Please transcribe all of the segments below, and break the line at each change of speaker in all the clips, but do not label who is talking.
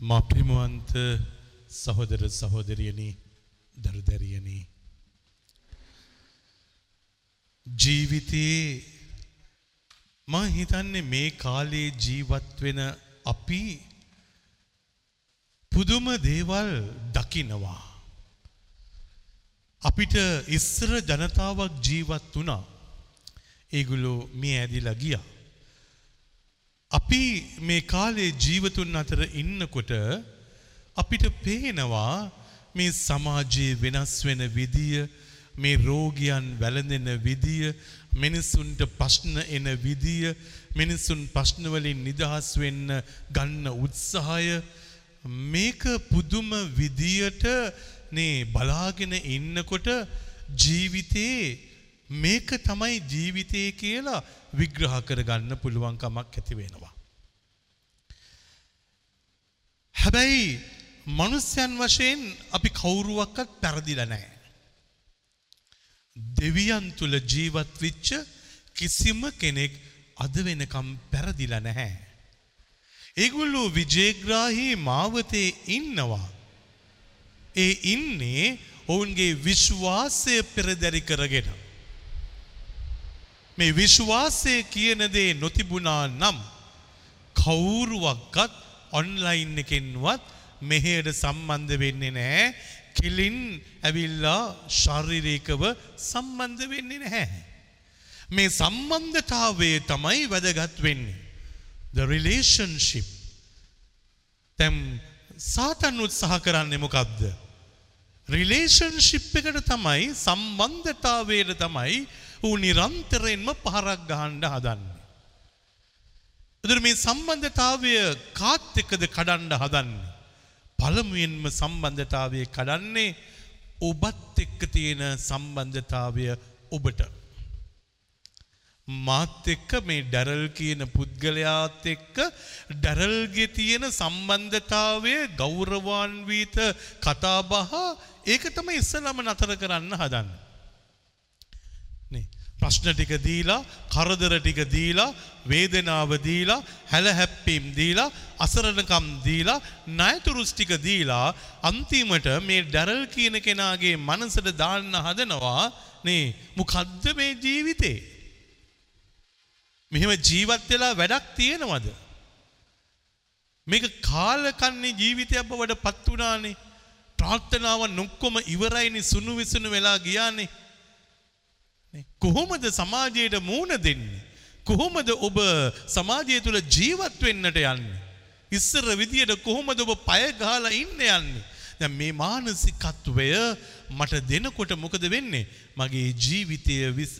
මා ප්‍රිමුවන්ත සහෝදර සහෝදරියනි දරුදැරියනි ජීවිතයේ මා හිතන්නේ මේ කාලේ ජීවත් වෙන අපි පුදුම දේවල් දකිනවා. අපිට ඉස්සර ජනතාවක් ජීවත් වුණා. ඒගොල්ලෝ මේ ඇදිලා ගියා. අපි මේ කාලේ ජීවතුන් අතර ඉන්නකොට අපිට පේනවා මේ සමාජයේ වෙනස් වෙන විදිය මේ රෝගියන් වැළඳෙන විදිය මිනිසුන්ට ප්‍රශ්න එන විදිය මිනිසුන් ප්‍රශ්න වලින් නිදහස් වෙන්න ගන්න උත්සාහය. මේක පුදුම විදියට නේ බලාගෙන ඉන්නකොට ජීවිතේ මේක තමයි ජීවිතය කියලා විග්‍රහ කරගන්න පුළුවන්කමක් ඇති වෙනවා. හැබැයි මනුස්්‍යයන් වශයෙන් අපි කවුරුවක්කත් පැරදිල නෑ. දෙවියන් තුළ ජීවත් විච්ච කිසිම කෙනෙක් අද වෙනකම් පැරදිල නැහැ. ඒගොල්ලු විජේග්‍රාහි මාවතේ ඉන්නවා. ඒ ඉන්නේ ඔවුන්ගේ විශ්වාසය පෙරදැරි කරගෙන. මේ විශ්වාසය කියන දේ නොතිබුණා නම් කවුරුවක්කත් ඔන්ලයින් එකෙන්වත් මෙහෙයට සම්බන්ධ වෙන්නේ නැහැ. කෙලින් ඇවිල්ලා ශාරීරිකව සම්බන්ධ වෙන්නේ නැහැ. මේ සම්බන්ධතාවය තමයි වැදගත් වෙන්නේ. The relationship. දැන් සාතන් උත්සාහ කරන්නේ මොකක්ද? රිලේෂන්ෂිප් එකට තමයි සම්බන්ධතාවයට තමයි ඌ නිරන්තරයෙන්ම පහරක් ගහන්න හදන්නේ. එතකොට මේ සම්බන්ධතාවය කාත් එක්කද කඩන්න හදන්නේ? පළමුවෙන්ම සම්බන්ධතාවය කඩන්නේ ඔබත් එක්ක තියෙන සම්බන්ධතාවය ඔබට. මාත් එක්ක මේ ඩැරල් කියන පුද්ගලයාත් එක්ක ඩැරල්ගේ තියෙන සම්බන්ධතාවය ගෞරවාන්විත කතාබහ ඒක තමයි ඉස්සලම නතර කරන්න හදන්න. ප්‍රශ්න ටික දීලා කරදර ටික දීලා වේදනාව දීලා හැලහැප්පීම් දීලා අසරණකම් දීලා ණයතුරුස් ටික දීලා අන්තිමට මේ ඩැරල් කියන කෙනාගේ මනසට දාන්න හදනවා නේ මොකද්ද මේ ජීවිතේ? මෙහෙම ජීවත් වෙලා වැඩක් තියෙනවද? මේක කාලකන්නේ ජීවිතයක් බවට පත් වුණානේ. ප්‍රාර්ථනාව නොක්කොම ඉවරයිනේ සුණු විසුණු වෙලා ගියානේ. කොහොමද සමාජයට මූුණ දෙන්නේ. කොහොමද ඔබ සමාජය තුළ ජීවත් වෙන්නට යන්නේ. ඉස්සර විදියට කොහොමද ඔබ පයගාලා ඉන්න යන්නේ. දැ මේ මානසිකත්වය මට දෙනකොට මොකද වෙන්නේ. මගේ ජීවිතය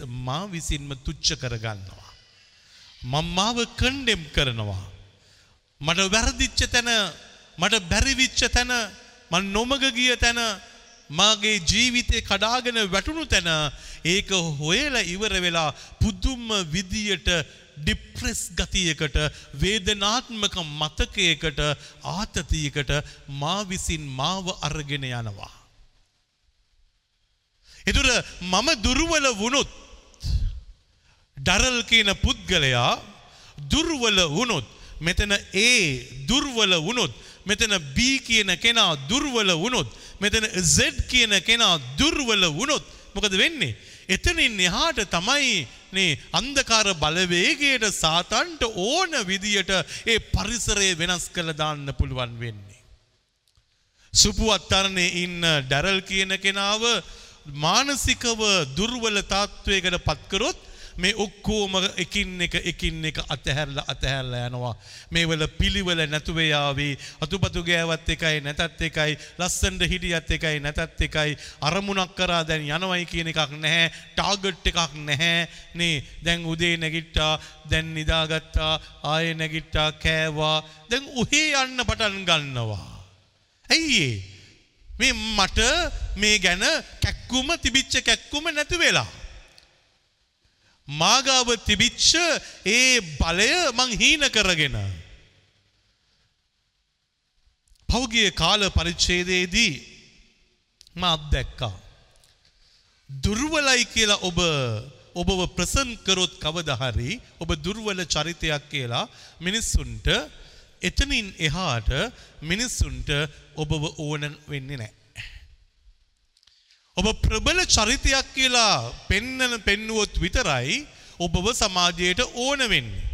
මා විසින්ම තුච්ච කරගන්නවා. මම්මාව කණ්ඩෙම් කරනවා. මට වැරදිච්ච තැන මට බැරිවිච්ච තැන මන් නොමග ගිය තැන මාගේ ජීවිතය කඩාගෙන වැටුණු තැන ඒක හොයලා ඉවර වෙලා පුදුම විදියට ඩිප්‍රෙස් ගතියකට වේදනාත්මක මතකයකට ආතතියකට මා විසින් මාව අරගෙන යනවා. එතුර මම දුර්වල වුණොත් ඩරල් කියන පුද්ගලයා දුර්වල වුණොත් මෙතන ඒ දුර්වල වුණොත් මෙතන B කියන කෙනා දුර්වල වුණොත් මෙතන Z කියන කෙනා දුර්වල වුණොත් මොකද වෙන්නේ? එතනින් එහාට තමයි මේ අන්ධකාර බලවේගයට සාතන්ට ඕන විදියට ඒ පරිසරය වෙනස් කළ දාන්න පුළුවන් වෙන්නේ. සුපුවත්තරණේ ඉන්න ඩැරල් කියන කෙනාව මානසිකව දුර්වල තාත්වයකට පත්කරොත් මේ ඔක්කෝම එකින් එක එකින් එක අතහැරලා අතහැරලා යනවා. මේවල පිළිවෙල නැතුව යාවි. අතුපතු ගෑවත් එකයි නැතත් එකයි. ලස්සනට හිටියත් එකයි නැතත් එකයි. අරමුණක් කරා දැන් යනවයි කියන එකක් නැහැ. ටාගට් එකක් නැහැ. නේ දැන් උදේ නැගිට්ටා දැන් නිදාගත්තා ආයේ නැගිට්ටා කෑවා. දැන් උහේ යන්න පටන් ගන්නවා. ඇයි මේ මට මේ ගැන කැක්කුම තිබිච්ච කැක්කුම නැති වෙලා. මාගාව තිබිච්ච ඒ බලය මං හීන කරගෙන. පෞගිය කාල පරිච්ඡේදයේදී මම අත්දැක්කා. දුර්වලයි කියලා ඔබ ඔබව ප්‍රසන් කරොත් කවදා හරි ඔබ දුර්වල චරිතයක් කියලා මිනිස්සුන්ට එතනින් එහාට මිනිස්සුන්ට ඔබව ඕන වෙන්නේ නෑ. ඔබ ප්‍රබල චරිතයක් කියලා පෙන්නන පෙන්නුවොත් විතරයි ඔබව සමාජයට ඕන වෙන්නේ.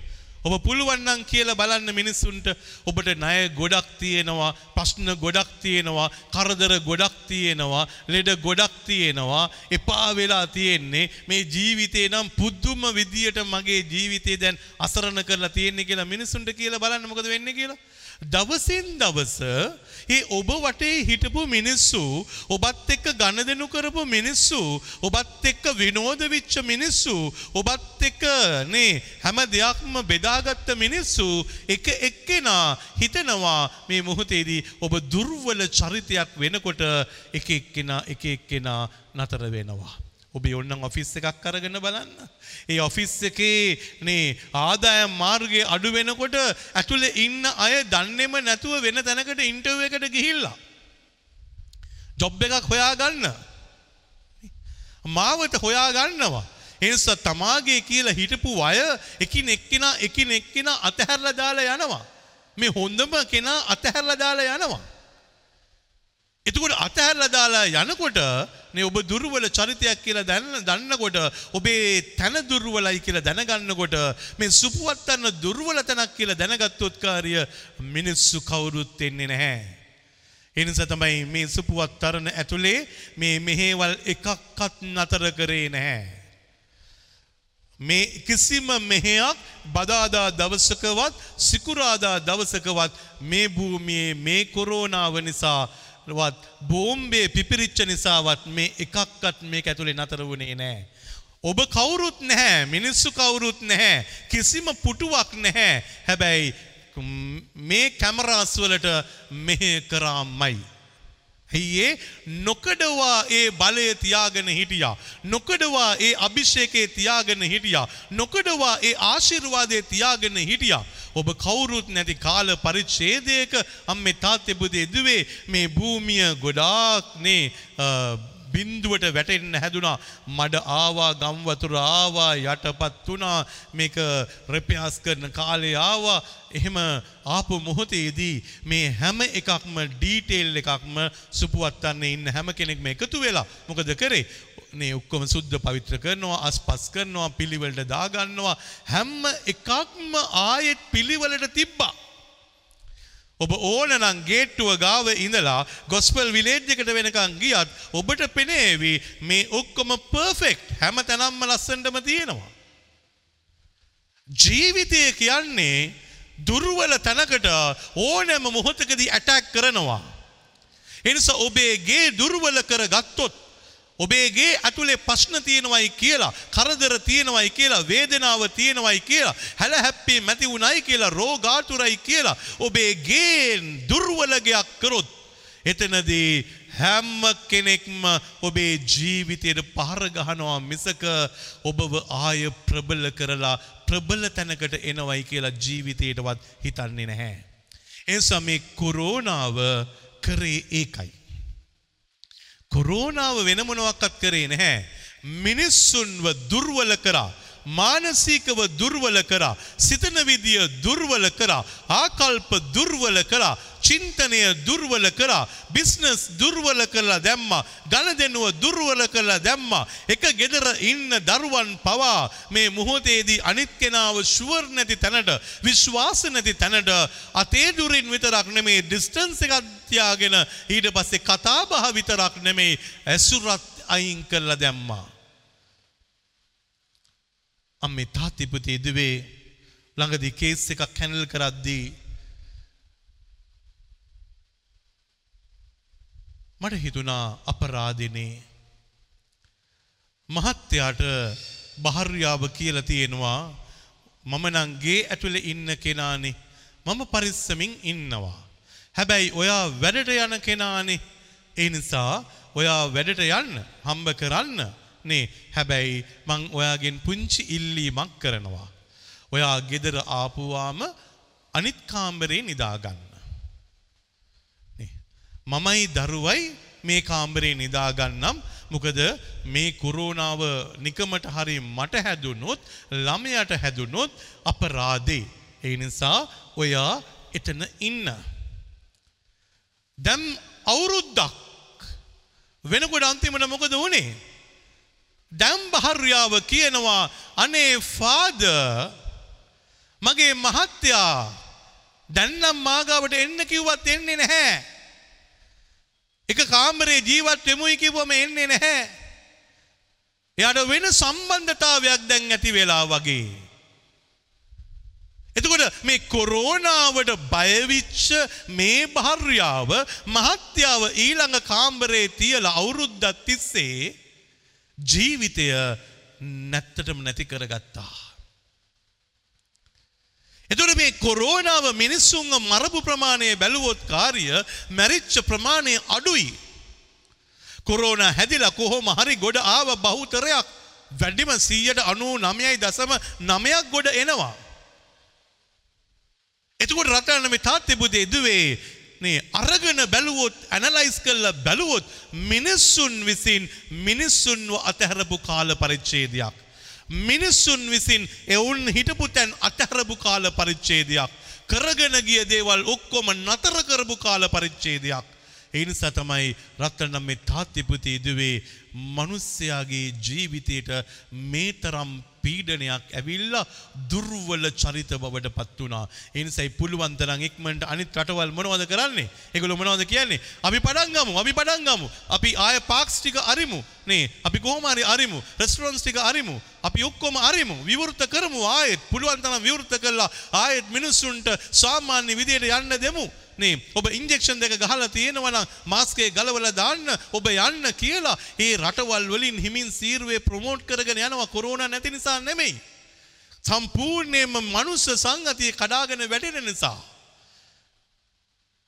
ඔබ පුළුවන්නම් කියලා බලන්න මිනිස්සුන්ට ඔබට ණය ගොඩක් තියෙනවා ප්‍රශ්න ගොඩක් තියෙනවා කරදර ගොඩක් තියෙනවා ලෙඩ ගොඩක් තියෙනවා. එපා වෙලා තියෙන්නේ මේ ජීවිතේ නම් පුදුම විදියට මගේ ජීවිතේ දැන් අසරණ කරලා තියෙන්නේ කියලා මිනිස්සුන්ට කියලා බලන්න මොකද වෙන්නේ කියලා? දවසින් දවස ඒ ඔබ වටේ හිටපු මිනිස්සු ඔබත් එක්ක ගණදෙනු කරපු මිනිස්සු ඔබත් එක්ක විනෝද විච්ච මිනිස්සු ඔබත් එක්ක නේ හැම දෙයක්ම බෙදාගත්ත මිනිස්සු එක එක්කෙනා හිතනවා මේ මොහොතේදී ඔබ දුර්වල චරිතයක් වෙනකොට එක එක්කෙනා එක එක්කෙනා නතර වෙනවා ඔබ ඔන්නම් ඔෆිස් එකක් අරගෙන බලන්න. ඒ ඔෆිස් එකේ නේ ආදායම් මාර්ගය අඩු වෙනකොට ඇතුළේ ඉන්න අය දන්නේම නැතුව වෙන තැනකට ඉන්ටර්වයුව එකට ගිහිල්ලා. ජොබ් එකක් හොයාගන්න. මාවත හොයාගන්නවා. එනිසා තමාගේ කියලා හිටපු අය එකින් එක්කෙනා එකින් එක්කෙනා අතහැරලා දාලා යනවා. මේ හොඳම කෙනා අතහැරලා දාලා යනවා. එතකොට අතහැරලා දාලා යනකොට නේ ඔබ දුර්වල චරිතයක් කියලා දැන දන්නකොට ඔබේ තන දුර්වලයි කියලා දැනගන්නකොට මේ සුපුවත්තන්න දුර්වල තැනක් කියලා දැනගත්තොත් කාර්ය මිනිස්සු කවුරුත් වෙන්නේ නැහැ. ඒ නිසා තමයි මේ සුපුවත් තරණ ඇතුලේ මේ මෙහෙවල් එකක්වත් නතර කරේ නැහැ. මේ කිසිම මෙහෙයක් බදාදා දවසකවත් සිකුරාදා දවසකවත් මේ භූමියේ මේ කොරෝනාව නිසා වත් බෝම්බේ පිපිරිච්ච නිසාවත් මේ එකක්වත් මේක ඇතුලේ නතර වුණේ නෑ. ඔබ කවුරුත් නැහැ මිනිස්සු කවුරුත් නැහැ කිසිම පුටුවක් නැහැ හැබැයි මේ කැමරාස්වලට මෙහෙ කරාමයි. ඇයිඒ නොකඩවා ඒ බලය තියාගෙන හිටියා. නොකඩවා ඒ අභිෂේකේ තියාගෙන හිටියා. නොකඩවා ඒ ආශිර්වාදය තියාගෙන හිටියා. ඔබ කවුරුත් නැති කාල පරිච්ඡේදයක අම්මේ තාත්තේ පුතේ දුවේ මේ භූමිය ගොඩාක්නේ බින්දුවට වැටෙන්න හැදුනා. මඩ ආවා ගම් වතුර ආවා යටපත් වුණා. මේක රිපෙයාස් කරන කාලේ ආවා. එහෙම ආපු මොහොතේදී මේ හැම එකක්ම ඩීටේල් එකක්ම සුපුවත්තන්නේ ඉන්න හැම කෙනෙක්ම එකතු වෙලා මොකද කරේ? නේ ඔක්කොම සුද්ධ පවිත්‍ර කරනවා අස්පස් කරනවා පිළිවෙලට දාගන්නවා. හැම එකක්ම ආයෙත් පිළිවෙලට තිබ්බා. ඔබ ඕනනම් ගේට්ටුව ගාව ඉඳලා ගොස්පල් විලේජ් එකට වෙනකන් ගියත් ඔබට පෙනේවි මේ ඔක්කොම පර්ෆෙක්ට් හැම තැනම්ම ලස්සනටම තියෙනවා. ජීවිතය කියන්නේ දුර්වල තැනකට ඕනෑම මොහොතකදී ඇටැක් කරනවා. එනිසා ඔබේ ගේ දුර්වල කර ගත්තොත් ඔබේගේ ඇතුලේ ප්‍රශ්න තියෙනවයි කියලා කරදර තියෙනවයි කියලා වේදනාව තියෙනවයි කියලා හැල හැප්පී මැති වුණයි කියලා රෝගාතුරයි කියලා ඔබේ ගේ දුර්වලගයක් කරොත් එතනදී හැම කෙනෙක්ම ඔබේ ජීවිතයට පහර ගහනවා මිසක ඔබව ආය ප්‍රබල කරලා ප්‍රබල තැනකට එනවයි කියලා ජීවිතයටවත් හිතන්නේ නැහැ. එනිසා මේ කොරෝනාව කරේ ඒකයි. කොරෝනාව වෙන මොනවක්වත් කරේ නැහැ. මිනිස්සුන්ව දුර්වල කරා. මානසිකව දුර්වල කරා. සිතන විදිය දුර්වල කරා. ආකල්ප දුර්වල කරා. චින්තනය දුර්වල කරා. බිස්නස් දුර්වල කරලා දැම්මා. ගණදෙනුව දුර්වල කරලා දැම්මා. එක ගෙදර ඉන්න දරුවන් පවා මේ මොහොතේදී අනිත් කෙනාව ෂුවර් නැති තැනට විශ්වාස නැති තැනට අතේ දුරින් විතරක් නෙමේ ඩිස්ටන්ස් එකක් තියාගෙන ඊට පස්සේ කතා බහ විතරක් නෙමේ ඇසුරත් අයින් කරලා දැම්මා. අම්මේ තාත්ති පුතේ දුවේ ළඟදී කේස් එකක් හැන්ඩල් කරද්දී මට හිතුණා අපරාධනේ. මහත්තයාට භාර්යාව කියලා තියෙනවා. මම නම් ගේ ඇතුලේ ඉන්න කෙනානේ. මම පරිස්සමින් ඉන්නවා. හැබැයි ඔයා වැඩට යන කෙනානේ. ඒ නිසා ඔයා වැඩට යන්න හම්බ කරන්න නේ හැබැයි මං ඔයාගෙන් පුංචි ඉල්ලීමක් කරනවා ඔයා ගෙදර ආපුවාම අනිත් කාමරේ නිදාගන්න මමයි දරුවයි මේ කාම්බරේ නිදාගන්නම් මොකද මේ කොරෝනාව නිකමට හරි මට හැදුනොත් ළමයට හැදුනොත් අපරාධේ. ඒ නිසා ඔයා එතන ඉන්න. දැම් අවුරුද්දක් වෙනකොට අන්තිමට මොකද වුණේ. දැම් භාර්යාව කියනවා අනේ ෆාද මගේ මහත්තයා දැන්නම් මාගාවට එන්න කිව්වත් එන්නේ නැහැ. එක කාමරේ ජීවත් වෙමුයි කිව්වම එන්නේ නැහැ. එයාට වෙන සම්බන්ධතාවයක් දැන් ඇති වෙලා වගේ. එතකොට මේ කොරෝනාවට බයවිච්ච මේ භාර්යාව මහත්යාව ඊළඟ කාම්බරේ තියලා අවුරුද්දක් තිස්සේ ජීවිතය නැත්තටම නැති කරගත්තා. එතුට මේ කොරෝනාව මිනිස්සුන්ව මරපු ප්‍රමාණය බැලුවොත් කාරිය මැරිච්ච ප්‍රමාණය අඩුයි. කොරෝන හැදිලා කොහොම හරි ගොඩ ආව බහුතරයක් වැඩිම සීයට අනූ නමයයි දසම නමයක් ගොඩ එනවා. එතකොට රටන්න මේ තාත්්‍යබුදේ දුවේ නේ අරගෙන බැලුවොත් ඇනලයිස් කල්ල බැලුවොත් මිනිස්සුන් විසින් මිනිස්සුන්ව අතහැරපු කාල පරිච්චේදයක්. මිනිස්සුන් විසින් එවුන් හිටපු තැන් අතහැරපු කාල පරිච්චේදයක්. කරගෙන ගිය දේවල් ඔක්කොම නතර කරපු කාල පරිච්චේදයක්. එනිසා තමයි රත්තරනම් මේ තාත්්‍යපති ඉදුවේ මනුස්්‍යයාගේ ජීවිතයට මේ තරම් පීඩනයක් ඇවිල්ලා දුර්වල චරිත බවට පත් වුණා. එනිසයි පුළුවන් තරම් ඉක්මනට අනිත් රටවල් මොනවද කරන්නේ? ඒගොල්ලෝ මොනවද කියන්නේ? අපි පටන් ගමු. අපි පටන් ගමු. අපි ආය පාක්ස් ටික අරිමු. නේ අපි කොහොම හරි අරිමු. රෙස්ටොරන්ට්ස් ටික අරිමු. අපි ඔක්කොම අරිමු. විවෘත කරමු ආයෙත්. පුළුවන් තරම් විවෘත කළා ආයෙත් මිනිස්සුන්ට සාමාන්‍ය විදියට යන්න දෙමු. නේ ඔබ ඉන්ජෙක්ෂන් දෙක ගහලා තියෙනවනම් මාස්කේ ගලවලා දාන්න ඔබ යන්න කියලා ඒ රටවල් වලින් හිමින් සීරුවේ ප්‍රොමෝට් කරගෙන යනවා කොරෝනා නැති නිසා නෙමෙයි. සම්පූර්ණයෙන්ම මනුස්ස සංගතිය කඩාගෙන වැටෙන නිසා.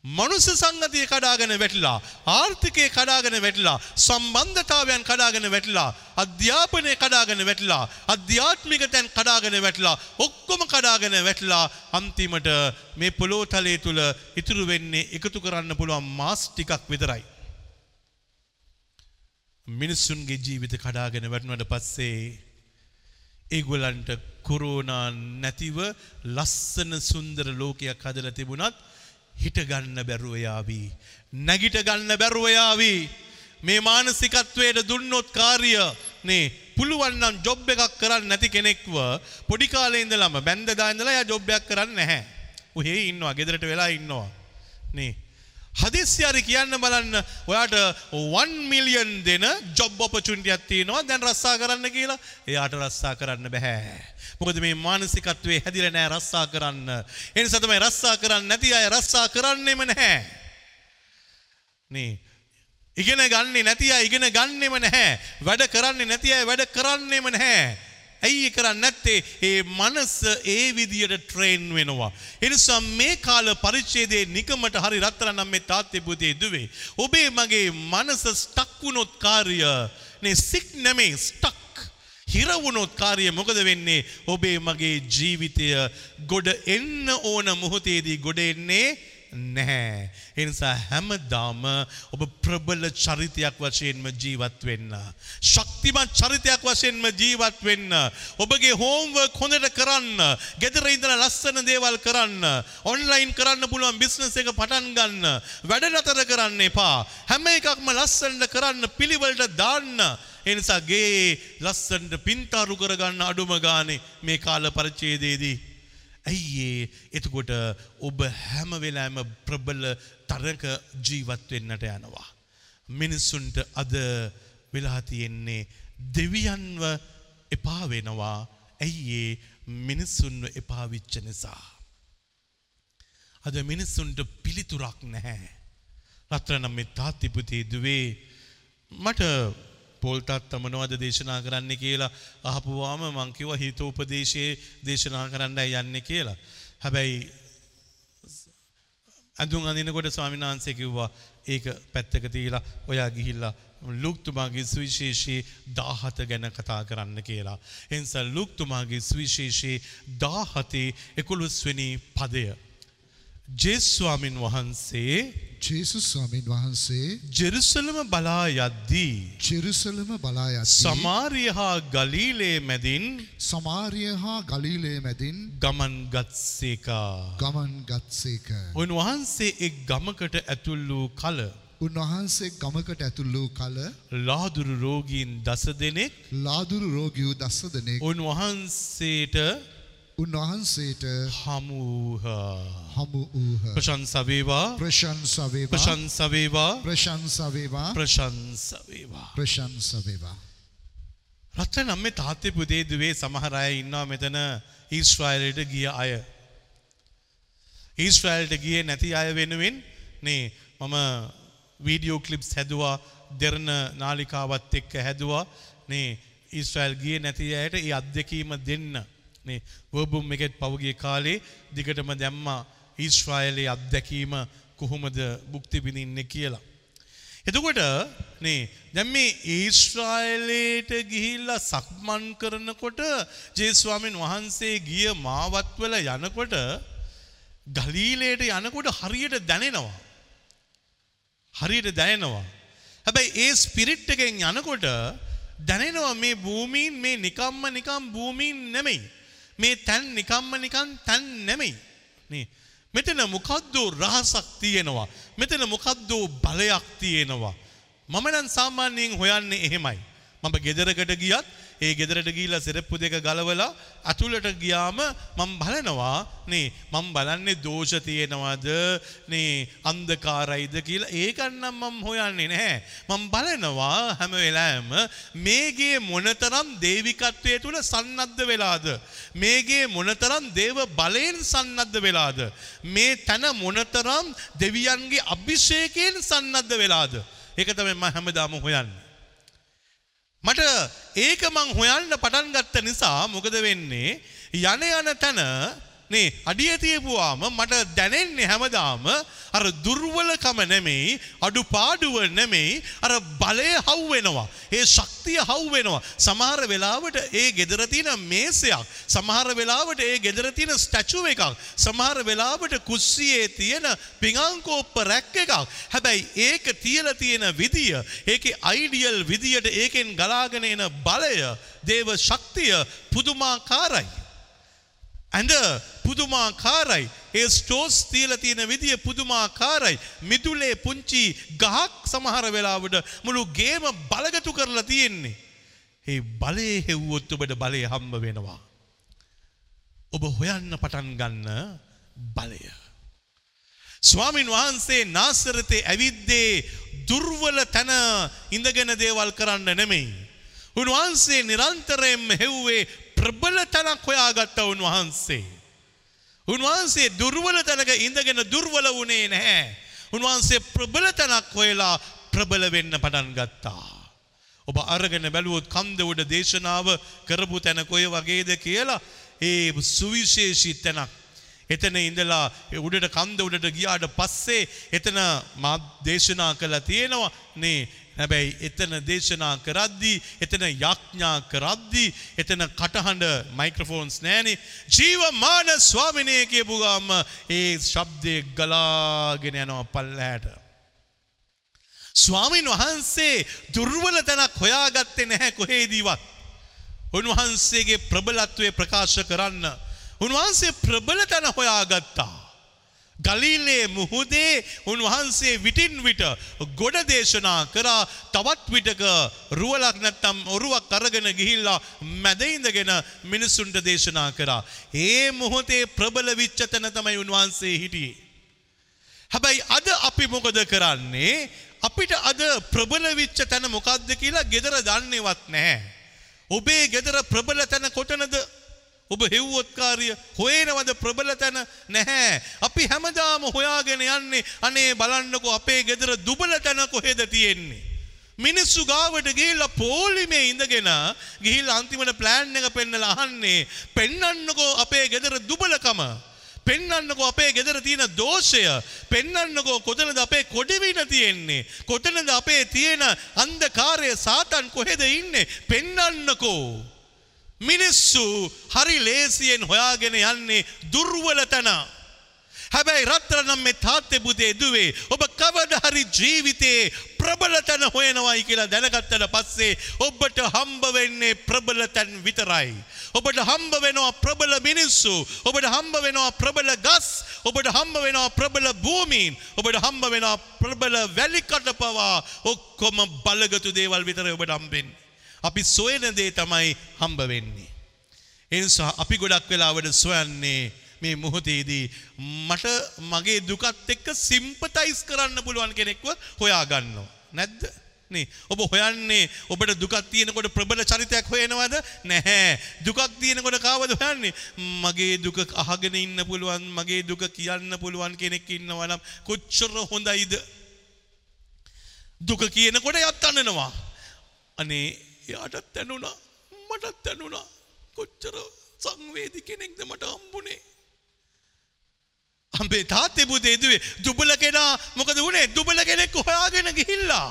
මනුස්ස සංගතිය කඩාගෙන වැටිලා ආර්ථිකය කඩාගෙන වැටිලා සම්බන්ධතාවයන් කඩාගෙන වැටිලා අධ්‍යාපනය කඩාගෙන වැටිලා අධ්‍යාත්මික තැන් කඩාගෙන වැටිලා ඔක්කොම කඩාගෙන වැටිලා අන්තිමට මේ පොලෝතලේ තුළ ඉතුරු වෙන්නේ එකතු කරන්න පුළුවන් මාස් ටිකක් විතරයි. මිනිස්සුන්ගේ ජීවිත කඩාගෙන වැටුණට පස්සේ ඒගොල්ලන්ට කොරෝනා නැතිව ලස්සන සුන්දර ලෝකයක් හදලා තිබුණත් හිට ගන්න බැරුව යාවී. නැගිට ගන්න බැරුව යාවී. මේ මානසිකත්වයට දුන්නොත් කාර්ය නේ පුළුවන්නම් ජොබ් එකක් කරන්න නැති කෙනෙක්ව පොඩි කාලේ ඉඳලම බැන්ද දා ඉඳලා එයා ජොබ් එකක් කරන්නේ නැහැ. ඔහේ ඉන්නවා ගෙදරට වෙලා ඉන්නවා. නේ හදිස්සියාරි කියන්න බලන්න ඔයාට 1 මිලියන් දෙන ජොබ් ඔපචුනිටියක් තියෙනවා දැන් රස්සා කරන්න කියලා. එයාට රස්සා කරන්න බෑ. මොකද මේ මානසිකත්වයේ හැදිලා නැහැ රස්සා කරන්න. ඒ නිසා තමයි රස්සා කරන්නේ නැති අය රස්සා කරන්නෙම නැහැ. නේ ඉගෙන ගන්නේ නැති අය ඉගෙන ගන්නෙම නැහැ. වැඩ කරන්නේ නැති අය වැඩ කරන්නෙම නැහැ. ඇයි කරන්න නැත්තේ ඒ මනස ඒ විදියට ට්‍රේන් වෙනවා. එනිසා මේ කාල පරිච්ඡේදයේ නිකමට හරි රත්තරන් මේ තාත්තේ පුතේ දුවේ. ඔබේ මගේ මනස ස්ටක් වුණොත් කාර්ය නේ සික් නෙමේ ස්ටක් හිරවුණොත් කාර්ය මොකද වෙන්නේ ඔබේ මගේ ජීවිතය ගොඩ එන්න ඕන මොහොතේදී ගොඩ එන්නේ නැහැ. එනිසා හැමදාම ඔබ ප්‍රබල චරිතයක් වශයෙන්ම ජීවත් වෙන්න. ශක්තිමත් චරිතයක් වශයෙන්ම ජීවත් වෙන්න. ඔබගේ හෝම්වර්ක් හොඳට කරන්න. ගෙදර ඉඳලා ලස්සන දේවල් කරන්න. ඔන්ලයින් කරන්න පුළුවන් බිස්නස් එක පටන් ගන්න. වැඩ නතර කරන්න එපා. හැම එකක්ම ලස්සනට කරන්න පිළිවෙලට දාන්න. එනිසා ගේ ලස්සනට පින්තාරු කරගන්න අඩුම ගානේ මේ කාල පරිච්ඡේදයේදී ඇයිඒ එතකොට ඔබ හැම වෙලාම ප්‍රබල තරක ජීවත් වෙන්නට යනවා. මිනිස්සුන්ට අද වෙලා තියෙන්නේ දෙවියන්ව එපා වෙනවා ඇයිඒ මිනිස්සුන්ව එපාවිච්ච නිසා. අද මිනිස්සුන්ට පිළිතුරක් නැහැ. රත්‍රනම් මේ තාත්තිපුතේ දුවේ මට පොල්ටත් තමනවද දේශනා කරන්න කියලා අහපුවාම මංකිව හිතෝපදේශයේ දේශනා කරන්න යන්න කියලා. හැබැයි ඇඳුම් අඳිනකොට ස්වාමීන් වහන්සේ කිව්වා ඒක පැත්තක තියලා ඔයා ගිහිල්ලා ලුක්තුමාගේ සුවිශේෂී දාහත ගැන කතා කරන්න කියලා. එනිසා ලුක්තුමාගේ සුවිශේෂී දාහතේ එකොළොස්වෙනි පදය. ජේස්වාමින් වහන්සේ
ජේසුස් ස්වාමීන් වහන්සේ
ජෙරුසලම බලා යද්දී.
ජෙරුසලම බලා යද්දී
සමාරිය හා ගලීලේ මැදින්
සමාරිය හා ගලීලේ මැදින්
ගමන් ගත්සේකා.
ගමන් ගත්සේක.
උන්වහන්සේ එක් ගමකට ඇතුල් වූ කල
උන්වහන්සේ ගමකට ඇතුල් වූ කල
ලාදුරු රෝගීන් දස දෙනෙක්
ලාදුරු රෝගියූ දස්ස දෙනෙක්
උන්වහන්සේට
උන්වහන්සේට
හමුූහා.
හමු වූහ.
ප්‍රශංසවේවා
ප්‍රශංසවේවා
ප්‍රශංසවේවා
ප්‍රශංසවේවා
ප්‍රශංසවේවා.
ප්‍රශංසවේවා.
රත්ත නම් මේ තාත්තේ පුදේ දුවේ සමහර අය ඉන්නවා මෙතන ඊස්ට්‍රයිලට ගිය අය. ඊස්ට්‍රයිල්ට ගිය නැති අය වෙනුවෙන් නේ මම වීඩියෝ කලිප්ස් හැදවා දෙරණ නාලිකාවත් එක්ක හැදවා නේ ඊස්ට්‍රයිල් ගිය නැති අයට ඒ අත්දැකීම දෙන්න නේ වර්බුම් එකෙත් පවගේ කාලේ දිගටම දැම්මා ඊස්ට්‍රයිලේ අත්දැකීම කොහොමද බුක්ති විඳින්න කියලා. එතකොට නේ දැන් මේ ඊශ්‍රායලයට ගිහිල්ලා සක්මන් කරනකොට ජේස්වාමීන් වහන්සේ ගිය මාවත්වල යනකොට ගලීලයට යනකොට හරියට දැනෙනවා. හරියට දැනෙනවා. හැබැයි ඒ ස්පිරිට් එකෙන් යනකොට දැනෙනවා මේ භූමීන් මේ නිකම්ම නිකම් භූමීන් නෙමෙයි. මේ තැන් නිකම්ම නිකන් තැන් නෙමෙයි. නේ මෙතන මොකද්දෝ රහසක් තියෙනවා. මෙතන මොකද්දෝ බලයක් තියෙනවා. මම නම් සාමාන්‍යයෙන් හොයන්නේ එහෙමයි. මම ගෙදරකට ගියත් ඒ ගෙදරට ගිහිල්ලා සෙරප්පු දෙක ගලවලා අතුලට ගියාම මම බලනවා නේ මම බලන්නේ දෝෂ තියෙනවද? නේ අන්ධකාරයිද කියලා? ඒකන්නම් මම හොයන්නේ නැහැ. මම බලනවා හැම වෙලාවෙම මේගේ මොනතරම් දේවිකත්වයේ තුල සන්නද්ධ වෙලාද? මේගේ මොනතරම් දේව බලයෙන් සන්නද්ධ වෙලාද? මේ තන මොනතරම් දෙවියන්ගේ අභිෂේකයෙන් සන්නද්ධ වෙලාද? ඒක තමයි මම හැමදාම හොයන්නේ. මට ඒක මං හොයන්න පටන් ගත්ත නිසා මොකද වෙන්නේ? යන යන තැන නේ අඩිය තියපුවාම මට දැනෙන්නේ හැමදාම අර දුර්වලකම නෙමෙයි අඩුපාඩුව නෙමෙයි අර බලය හවු වෙනවා. ඒ ශක්තිය හවු වෙනවා. සමහර වෙලාවට ඒ gedara තියෙන මේසයක් සමහර වෙලාවට ඒ gedara තියෙන ස්ටැචු එකක් සමහර වෙලාවට කුස්සියේ තියෙන පිඟාන්කෝප්ප රැක් එකක්. හැබැයි ඒක තියලා තියෙන විදිය ඒකේ අයිඩියල් විදියට ඒකෙන් ගලාගෙන එන බලය දේව ශක්තිය පුදුමාකාරයි. ඇඳ පුදුමාකාරයි. ඒ ස්ටෝස් තියලා තියෙන විදිය පුදුමාකාරයි. මිදුලේ පුංචි ගහක් සමහර වෙලාවට මුළු ගේම බලගතු කරලා තියෙන්නේ. ඒ බලේ හෙව්වොත් ඔබට බලය හම්බ වෙනවා. ඔබ හොයන්න පටන් ගන්න බලය. ස්වාමින් වහන්සේ නාසරතේ ඇවිද්දේ දුර්වල තැන ඉඳගෙන දේවල් කරන්න නෙමෙයි. උන්වහන්සේ නිරන්තරයෙන්ම හෙව්වේ ප්‍රබල තැනක් හොයාගත්ත උන්වහන්සේ. උන්වහන්සේ දුර්වල තැනක ඉඳගෙන දුර්වල වුණේ නැහැ. උන්වහන්සේ ප්‍රබල තැනක් හොයලා ප්‍රබල වෙන්න පටන් ගත්තා. ඔබ අරගෙන බැලුවොත් කන්ද උඩ දේශනාව කරපු තැන කොය වගේද කියලා ඒ සුවිශේෂී තැනක්. එතන ඉඳලා උඩට කන්ද උඩට ගියාට පස්සේ එතන මා දේශනා කළා තියෙනවා නේ හැබැයි එතන දේශනා කරද්දී එතන යඥා කරද්දී එතන කටහඬ මයික්‍රෆෝන්ස් නෑනේ ජීවමාන ස්වාමිනය කියපු ගාම ඒ ශබ්දය ගලාගෙන යනවා පල්ලහැට. ස්වාමින් වහන්සේ දුර්වල තැනක් හොයාගත්තේ නැහැ කොහේදීවත්. උන්වහන්සේගේ ප්‍රබලත්වය ප්‍රකාශ කරන්න. උන්වහන්සේ ප්‍රබල තැන හොයාගත්තා. ගලීලේ මුහුදේ උන්වහන්සේ විටින් විට ගොඩ දේශනා කරා තවත් විටක රුවලක් නැත්තම් ඔරුවක් අරගෙන ගිහිල්ලා මැදඉඳගෙන මිනිසුන්ට දේශනා කරා. ඒ මොහොතේ ප්‍රබල විච්ච තැන තමයි උන්වහන්සේ හිටියේ. හැබැයි අද අපි මොකද කරන්නේ අපිට අද ප්‍රබල විච්ච තැන මොකක්ද කියලා ගෙදර දන්නේවත් නැහැ. ඔබේ ගෙදර ප්‍රබල තැන කොටනද ඔබ හෙව්වොත්කාරිය හොයනවද ප්‍රබල තැන නැහැ. අපි හැමදාම හොයාගෙන යන්නේ අනේ බලන්නකෝ අපේ ගෙදර දුබල තැන කොහෙද තියෙන්නේ. මිනිස්සු ගාවට ගිහිල්ලා පෝලිමේ ඉඳගෙන ගිහිල්ලා අන්තිමට ප්ලෑන් එක පෙන්නලා අහන්නේ පෙන්නන්නකෝ අපේ ගෙදර දුබලකම. පෙන්නන්නකෝ අපේ ගෙදර තියෙන දෝෂය පෙන්නන්නකෝ කොතනද අපේ කොඩිවින තියෙන්නේ කොතනද අපේ තියෙන අන්ධකාරය සාතන් කොහෙද ඉන්නේ පෙන්නන්නකෝ මිනිස්සු හරි ලේසියෙන් හොයාගෙන යන්නේ දුර්වල තැන. හැබැයි රත්තරනම් මේ තාත්තේ පුතේ දුවේ ඔබ කවද හරි ජීවිතයේ ප්‍රබල තැන හොයනවායි කියලා දැනගත්තට පස්සේ ඔබට හම්බ වෙන්නේ ප්‍රබල තැන් විතරයි. ඔබට හම්බ වෙනවා ප්‍රබල මිනිස්සු. ඔබට හම්බ වෙනවා ප්‍රබල ගස්. ඔබට හම්බ වෙනවා ප්‍රබල භූමීන්. ඔබට හම්බ වෙනවා ප්‍රබල වැලිකට පවා ඔක්කොම බලගතු දේවල් විතරයි ඔබට හම්බෙන්නේ. අපි සොයන දේ තමයි හම්බ වෙන්නේ. එනිසා අපි ගොඩක් වෙලාවට සොයන්නේ මේ මොහොතේදී මට මගේ දුකත් එක්ක සිම්පතයිස් කරන්න පුළුවන් කෙනෙක්ව හොයාගන්නවා. නැද්ද? නේ ඔබ හොයන්නේ ඔබට දුකක් තියෙනකොට ප්‍රබල චරිතයක් හොයනවද? නැහැ. දුකක් තියෙනකොට කාවද හොයන්නේ? මගේ දුක අහගෙන ඉන්න පුළුවන්, මගේ දුක කියන්න පුළුවන් කෙනෙක් ඉන්නවා නම් කොච්චර හොඳයිද? දුක කියනකොට යත් අන්නනවා. අනේ එයාටත් ඇනුණා, මටත් ඇනුණා. කොච්චර සංවේදී කෙනෙක්ද මට හම්බුනේ. අම්බේ තාත්තේ පුතේ දුවේ දුබල කෙනා මොකද වුණේ දුබල කෙනෙක් හොයාගෙන ගිහිල්ලා.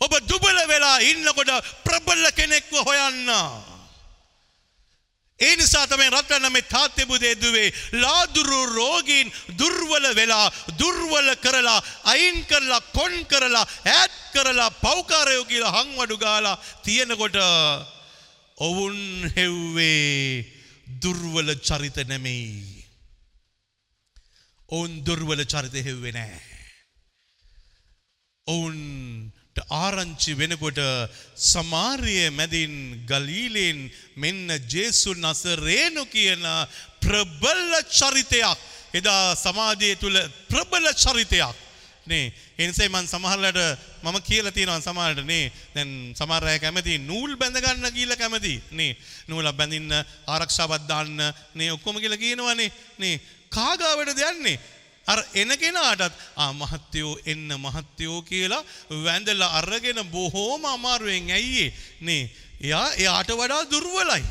ඔබ දුබල වෙලා ඉන්නකොට ප්‍රබල කෙනෙක්ව හොයන්න. ඒ නිසා තමයි රත්න මේ තාත්තේ පුතේ දුවේ ලාදුරු රෝගීන් දුර්වල වෙලා දුර්වල කරලා අයින් කරලා කොන් කරලා ඈත් කරලා පෞකාරයෝ කියලා හංවඩු ගාලා තියෙනකොට ඔවුන් හෙව්වේ දුර්වල චරිත නෙමෙයි. ඔවුන් දුර්වල චරිත හෙව්වේ නෑ. ඔවුන්ට ආරංචි වෙනකොට සමාරිය මැදින් ගලීලෙන් මෙන්න ජේසුන් නසරේනු කියන ප්‍රබල චරිතයක්. එදා සමාජය තුළ ප්‍රබල චරිතයක්. නේ එනිසයි මන් සමහරලට මම කියලා තියෙනවා සමහරට නේ දැන් සමහර අය කැමති නූල් බැඳ ගන්න කියලා කැමති. නේ නූල බැඳින්න ආරක්ෂාවක් දාන්න නේ ඔක්කොම කියලා කියනවනේ. නේ කාගාවටද යන්නේ? අර එන කෙනාටත් ආ මහත්තයෝ එන්න මහත්තයෝ කියලා වැඳලා අරගෙන බොහෝම අමාරුවෙන් ඇයියේ? නේ එයා එයාට වඩා දුර්වලයි.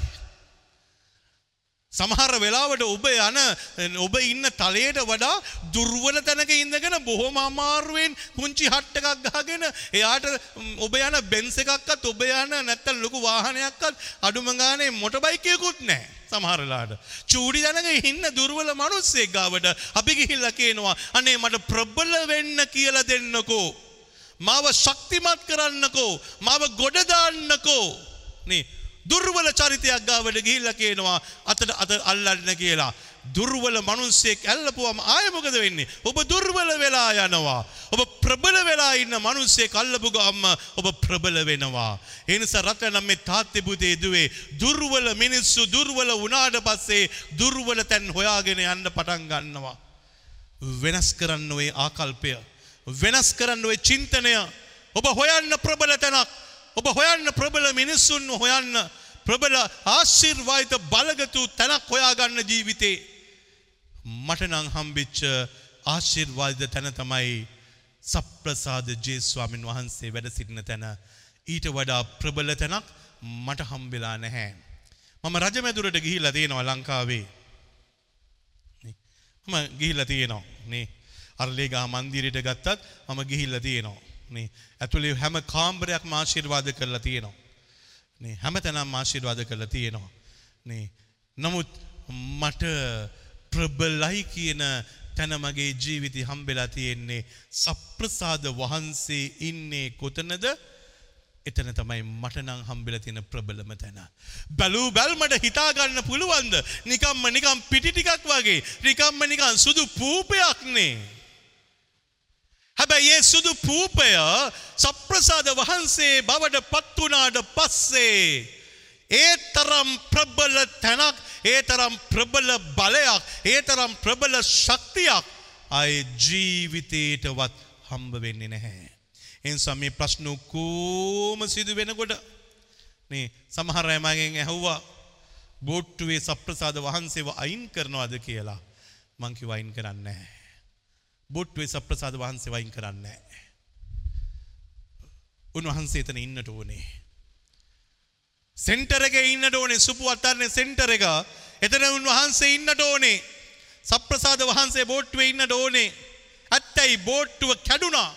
සමහර වෙලාවට ඔබ යන ඔබ ඉන්න තලයට වඩා දුර්වල තැනක ඉඳගෙන බොහොම අමාරුවෙන් පුංචි හට්ට එකක් ගහගෙන එයාට ඔබ යන බෙන්ස් එකක්වත් ඔබ යන නැත්තම් ලොකු වාහනයක්වත් අඩුම ගානේ මොටර් බයිකයකුත් නැහැ. සමහර වෙලාවට. චූඩි තැනක ඉන්න දුර්වල මිනිස්සෙක් ගාවට අපි ගිහිල්ලා කියනවා අනේ මට ප්‍රබල වෙන්න කියලා දෙන්නකෝ. මාව ශක්තිමත් කරන්නකෝ. මාව ගොඩ දාන්නකෝ. නේ දුර්වල චරිතයක් ගාවට ගිහිල්ලා කියනවා අතට අත අල්ලන්න කියලා. දුර්වල මිනිස්සෙක් ඇල්ලපුවම ආයෙ මොකද වෙන්නේ? ඔබ දුර්වල වෙලා යනවා. ඔබ ප්‍රබල වෙලා ඉන්න මිනිස්සෙක් අල්ලපු ගමන් ඔබ ප්‍රබල වෙනවා. ඒ නිසා රටනම් මේ තාත්තේ පුතේ දුවේ දුර්වල මිනිස්සු දුර්වල වුණාට පස්සේ දුර්වල තැන් හොයාගෙන යන්න පටන් ගන්නවා. වෙනස් කරන්න ඔය ආකල්පය. වෙනස් කරන්න ඔය චින්තනය. ඔබ හොයන්න ප්‍රබල තැනක්. ඔබ හොයන්න ප්‍රබල මිනිස්සුන් හොයන්න ප්‍රබල ආශිර්වායිත බලගතු තැනක් හොයාගන්න ජීවිතේ මට නං හම්බිච්ච ආශිර්වාද තැන තමයි සප්‍රසාද ජේස්වාමින් වහන්සේ වැඩ සිටින තැන ඊට වඩා ප්‍රබල තැනක් මට හම්බෙලා නැහැ. මම රජමැදුරට ගිහිල්ලා තියෙනවා ලංකාවේ. මම ගිහිල්ලා තියෙනවා නේ. අරලේගා මන්දිරයට ගත්තත් මම ගිහිල්ලා තියෙනවා. නේ ඇතුළේ හැම කාම්බරයක් ආශිර්වාද කරලා තියෙනවා. නේ හැමතැනම ආශිර්වාද කරලා තියෙනවා. නේ නමුත් මට ප්‍රබලයි කියන තැන මගේ ජීවිතය හම්බෙලා තියෙන්නේ සප්‍රසාද වහන්සේ ඉන්නේ කොතනද එතන තමයි මට නම් හම්බෙලා තියෙන ප්‍රබලම තැන. බැලූ බැල්මට හිතාගන්න පුළුවන්ද නිකම්ම නිකම් පිටි ටිකක් වගේ නිකම්ම නිකන් සුදු පූපයක්නේ. හැබැයි ඒ සුදු පූපය සප්‍රසාද වහන්සේ බවට පත් වුණාට පස්සේ ඒ තරම් ප්‍රබල තැනක් ඒ තරම් ප්‍රබල බලයක් ඒ තරම් ප්‍රබල ශක්තියක් අය ජීවිතේටවත් හම්බ වෙන්නේ නැහැ. එනිසා මේ ප්‍රශ්න කොම සිදු වෙනකොට මේ සමහර අය මගෙන් ඇහුවා බෝට්ටුවේ සප්‍රසාද වහන්සේව අයින් කරනවද කියලා මං කිව්වා අයින් කරන්නේ නැහැ. බොට්ටුවේ සප්‍රසාද වහන්සේ වයින් කරන්නේ උන්වහන්සේ එතන ඉන්නට ඕනේ. සෙන්ටර් එකේ ඉන්නට ඕනේ සුපු අත්තරනේ සෙන්ටර් එක. එතන උන්වහන්සේ ඉන්නට ඕනේ. සප්‍රසාද වහන්සේ බෝට්ටුවේ ඉන්නට ඕනේ. ඇත්තයි බෝට්ටුව කැඩුනා.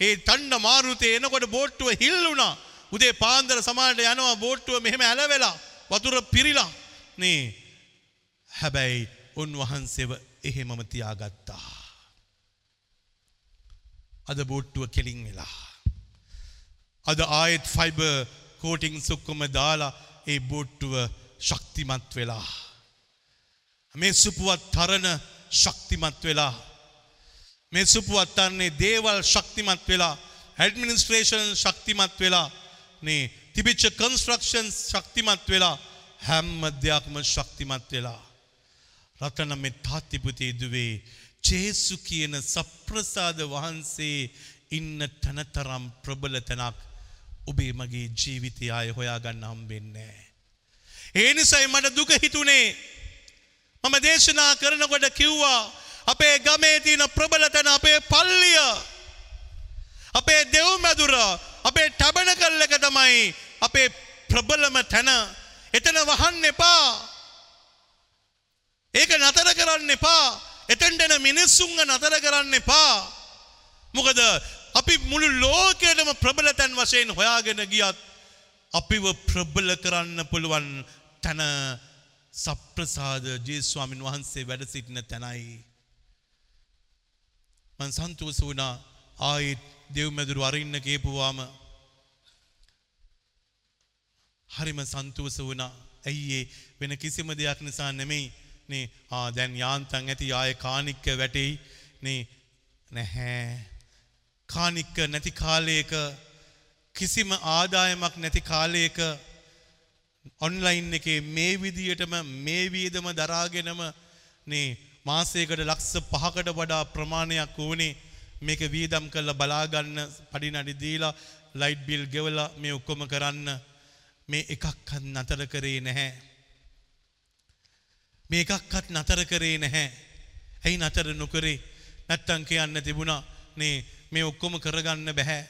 ඒ තණ්ඩ මාරුතේ එනකොට බෝට්ටුව හිල්ලුණා. උදේ පාන්දර සමානට යනවා බෝට්ටුව මෙහෙම ඇලවෙලා වතුර පිරිලා. නේ. හැබැයි උන්වහන්සේව එහෙමම තියාගත්තා. අද බෝට්ටුව කෙලින් වෙලා. අද ආයෙත් ෆයිබ කෝටිං සුක්කොම දාලා ඒ බෝට්ටුව ශක්තිමත් වෙලා. මේ සුපුවත් තරණ ශක්තිමත් වෙලා. මේ සුපුවත් තරන්නේ දේවල් ශක්තිමත් වෙලා ඇඩමිනිස්ට්‍රේෂන් ශක්තිමත් වෙලා නේ තිබිච්ච කන්ස්ට්‍රක්ෂන් ශක්තිමත් වෙලා හැම්ම දෙයක්ම ශක්තිමත් වෙලා. රතන මෙ තාත්තිපුතේ දුවේ චේසු කියන සප්‍රසාද වහන්සේ ඉන්න තැනතරම් ප්‍රබල තැනක් ඔබේ මගේ ජීවිතය අය හොයාගන්න හම්බෙන්නේ. ඒ නිසයි මට දුක හිතුනේ. මම දේශනා කරනකොට කිව්වා අපේ ගමේ තියෙන ප්‍රබලතන අපේ පල්ලිය අපේ දෙව්මැදුර අපේ ටබන කල්ල එක තමයි අපේ ප්‍රබලම තැන. එතන වහන්න එපා. ඒක නතර කරන්න එපා. එතැන්ටෙන මිනිස්සුන්ග නතර කරන්න එපා. මොකද අපි මුළු ලෝකයටම ප්‍රබලතැන් වශයෙන් හොයාගෙන ගියත් අපිව ප්‍රබල කරන්න පුළුවන් තැන සප්‍රසාද ජේස්වාමින් වහන්සේ වැඩ සිටින තැනයි. මන් සන්තුවස වුණා. ආයිත් දෙව්මැදුරු අරන්න කේපුවාම හරිම සන්තුවස වුණා. ඇයිඒ වෙන කිසිම දෙයක් නිසා නෙමෙයි. නේ ආ දැන් යාන්තන් ඇති ආය කානික්ක වැටෙයි. නේ නැහැ. කානික්ක නැති කාලයක කිසිම ආදායමක් නැති කාලයක ඔන්ලයින් එකේ මේ විදියටම මේ වීදම දරාගෙනම නේ මාසයකට ලක්ෂ පහකට වඩා ප්‍රමාණයක් වූනේ මේක වීදම් කල්ල බලාගන්න පඩිනඩි දීලා ලයිට් බිල් ගෙවලා මේ ඔක්කොම කරන්න. මේ එකක්කත් නතර කරේ නැහැ. මේ එකක්කත් නතර කරේ නැහැ. ඇයි නතර නොකරේ නැත්තං කියන්න තිබුණා නේ මේ ඔක්කොම කරගන්න බැහැ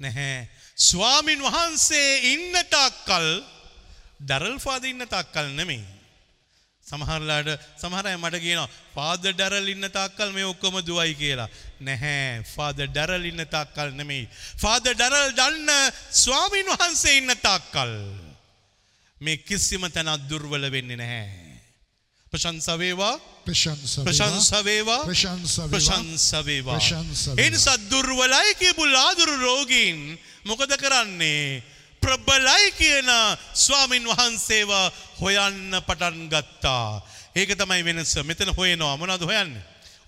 නැහැ. ස්වාමින් වහන්සේ ඉන්න තාක්කල් ඩරල් ෆාද ඉන්න තාක්කල් නෙමේ. සමහරලාට සමහරය මට කියන පාද ඩැරල් ඉන්න තාක්කල් මේ ඔක්කොම දුවයි කියලා. නැහැ ෆාද ඩැරල් ඉන්න තාක්කල් නෙමෙයි. ෆාද ඩැරල් දන්න ස්වාමීන් වහන්සේ ඉන්න තාක්කල්. මේ කිසිම තැනත් දුර්වල වෙන්නේ නැහැ. ප්‍රශංසවේවා
ප්‍රශංස
ප්‍රශංසවේවා
ප්‍රශංස වේවා.
ප්‍රශංසවේවා.
ප්‍රශංස වේවා.
එනිසා දුර්වලයි කියපු ලාදුරු රෝගීන් මොකද කරන්නේ. ප්‍රබලයි කියන ස්වාමින් වහන්සේව හොයන්න පටන් ගත්තා. ඒක තමයි වෙනස මෙතන හොයනවා මොනද හොයන්න.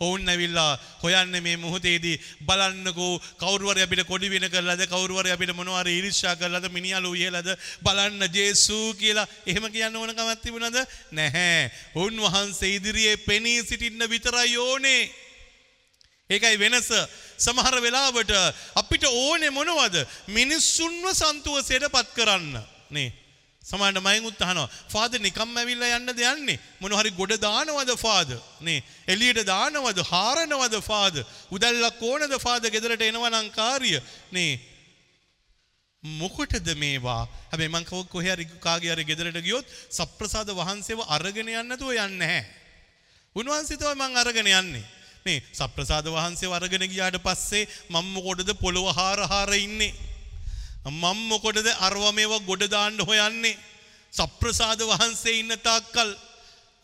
ඔවුන් ඇවිල්ලා හොයන්න මේ මුහොතේදී බලන්නකෝ කවරුවර අපිට කොඩි වෙන කරලද කවරුවර අපිට මොනවාර ඉරිශ්ා කරලද මිනිියලු ඉහලද බලන්න ජේසූ කියලා එහෙම කියන්න ඕන කමත් තිබුණද නැහැ. උන්වහන්සේ ඉදිරියේ පෙනී සිටින්න විතරයි ඕනේ. ඒකයි වෙනස සමහර වෙලාවට අපිට ඕනෙ මොනවද මිනිස්සුන්ව සන්තුවසයට පත් කරන්න නේ. සමට මයිකුත් අහනවා ෆාද නිකම් ඇවිල්ල යන්න දෙයන්නේ මොනහරි ගොඩ දානවද ෆාද නේ. එලියට දානවද? හාරණවද ෆාද උදැල්ලක් ඕනද ෆාද ගෙදරට එනවනංකාරිය නේ. මොකටද මේවා? හැබැ මංකව කොහරි කාගේ ගෙදරට ගියොත් සප්‍රසාද වහන්සේව අරගෙන යන්නතුව යන්න හැ. උන්වහන්සිතව මං අරගෙන යන්නේ. මේ සප්‍රසාද වහන්සේ වරගෙන ගියාට පස්සේ මම්ම කොටද පොළොව හාරහාර ඉන්නේ. මම්ම කොටද අර්වමේව ගොඩදාන්න හොයන්නේ. සප්‍රසාද වහන්සේ ඉන්න තාක්කල්.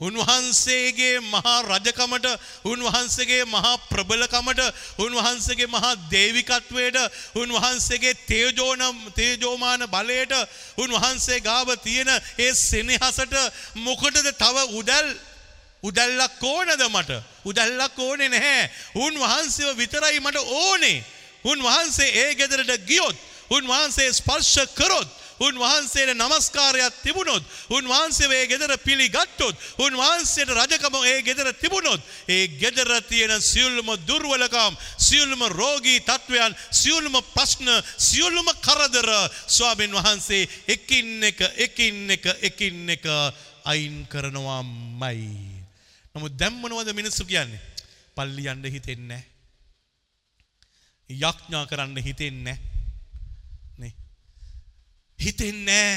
උන්වහන්සේගේ මහා රජකමට උන්වහන්සේගේ මහා ප්‍රබලකමට උන්වහන්සේගේ මහා දේවිකත්වයට උන්වහන්සේගේ තේජෝන තේජෝමාන බලයට උන්වහන්සේ ගාව තියෙන ඒ සෙනෙහසට මොකටද තව උදැල් උදැල්ලක් ඕනද මට උදැල්ලක් ඕනේ නැහැ උන්වහන්සේව විතරයි මට ඕනේ උන්වහන්සේ ඒ ගෙදරට ගියොත් උන්වහන්සේ ස්පර්ශ කරොත් උන්වහන්සේට නමස්කාරයක් තිබුණොත් උන්වහන්සේ ඒ ගෙදර පිළිගත්තොත් උන්වහන්සේට රජකම ඒ ගෙදර තිබුණොත් ඒ ගෙදර තියෙන සියලුම දුර්වලකම් සියලුම රෝගී තත්ත්වයන් සියලුම ප්‍රශ්න සියලුම කරදර ස්වාමීන් වහන්සේ එකින් එක එකින් එක එකින් එක අයින් කරනවාමයි. නමුත් දැම්මනවද මිනිස්සු කියන්නේ? පල්ලි යන්න හිතෙන්නේ යක්ඥා කරන්න හිතෙන්නේ නේ හිතෙන්නේ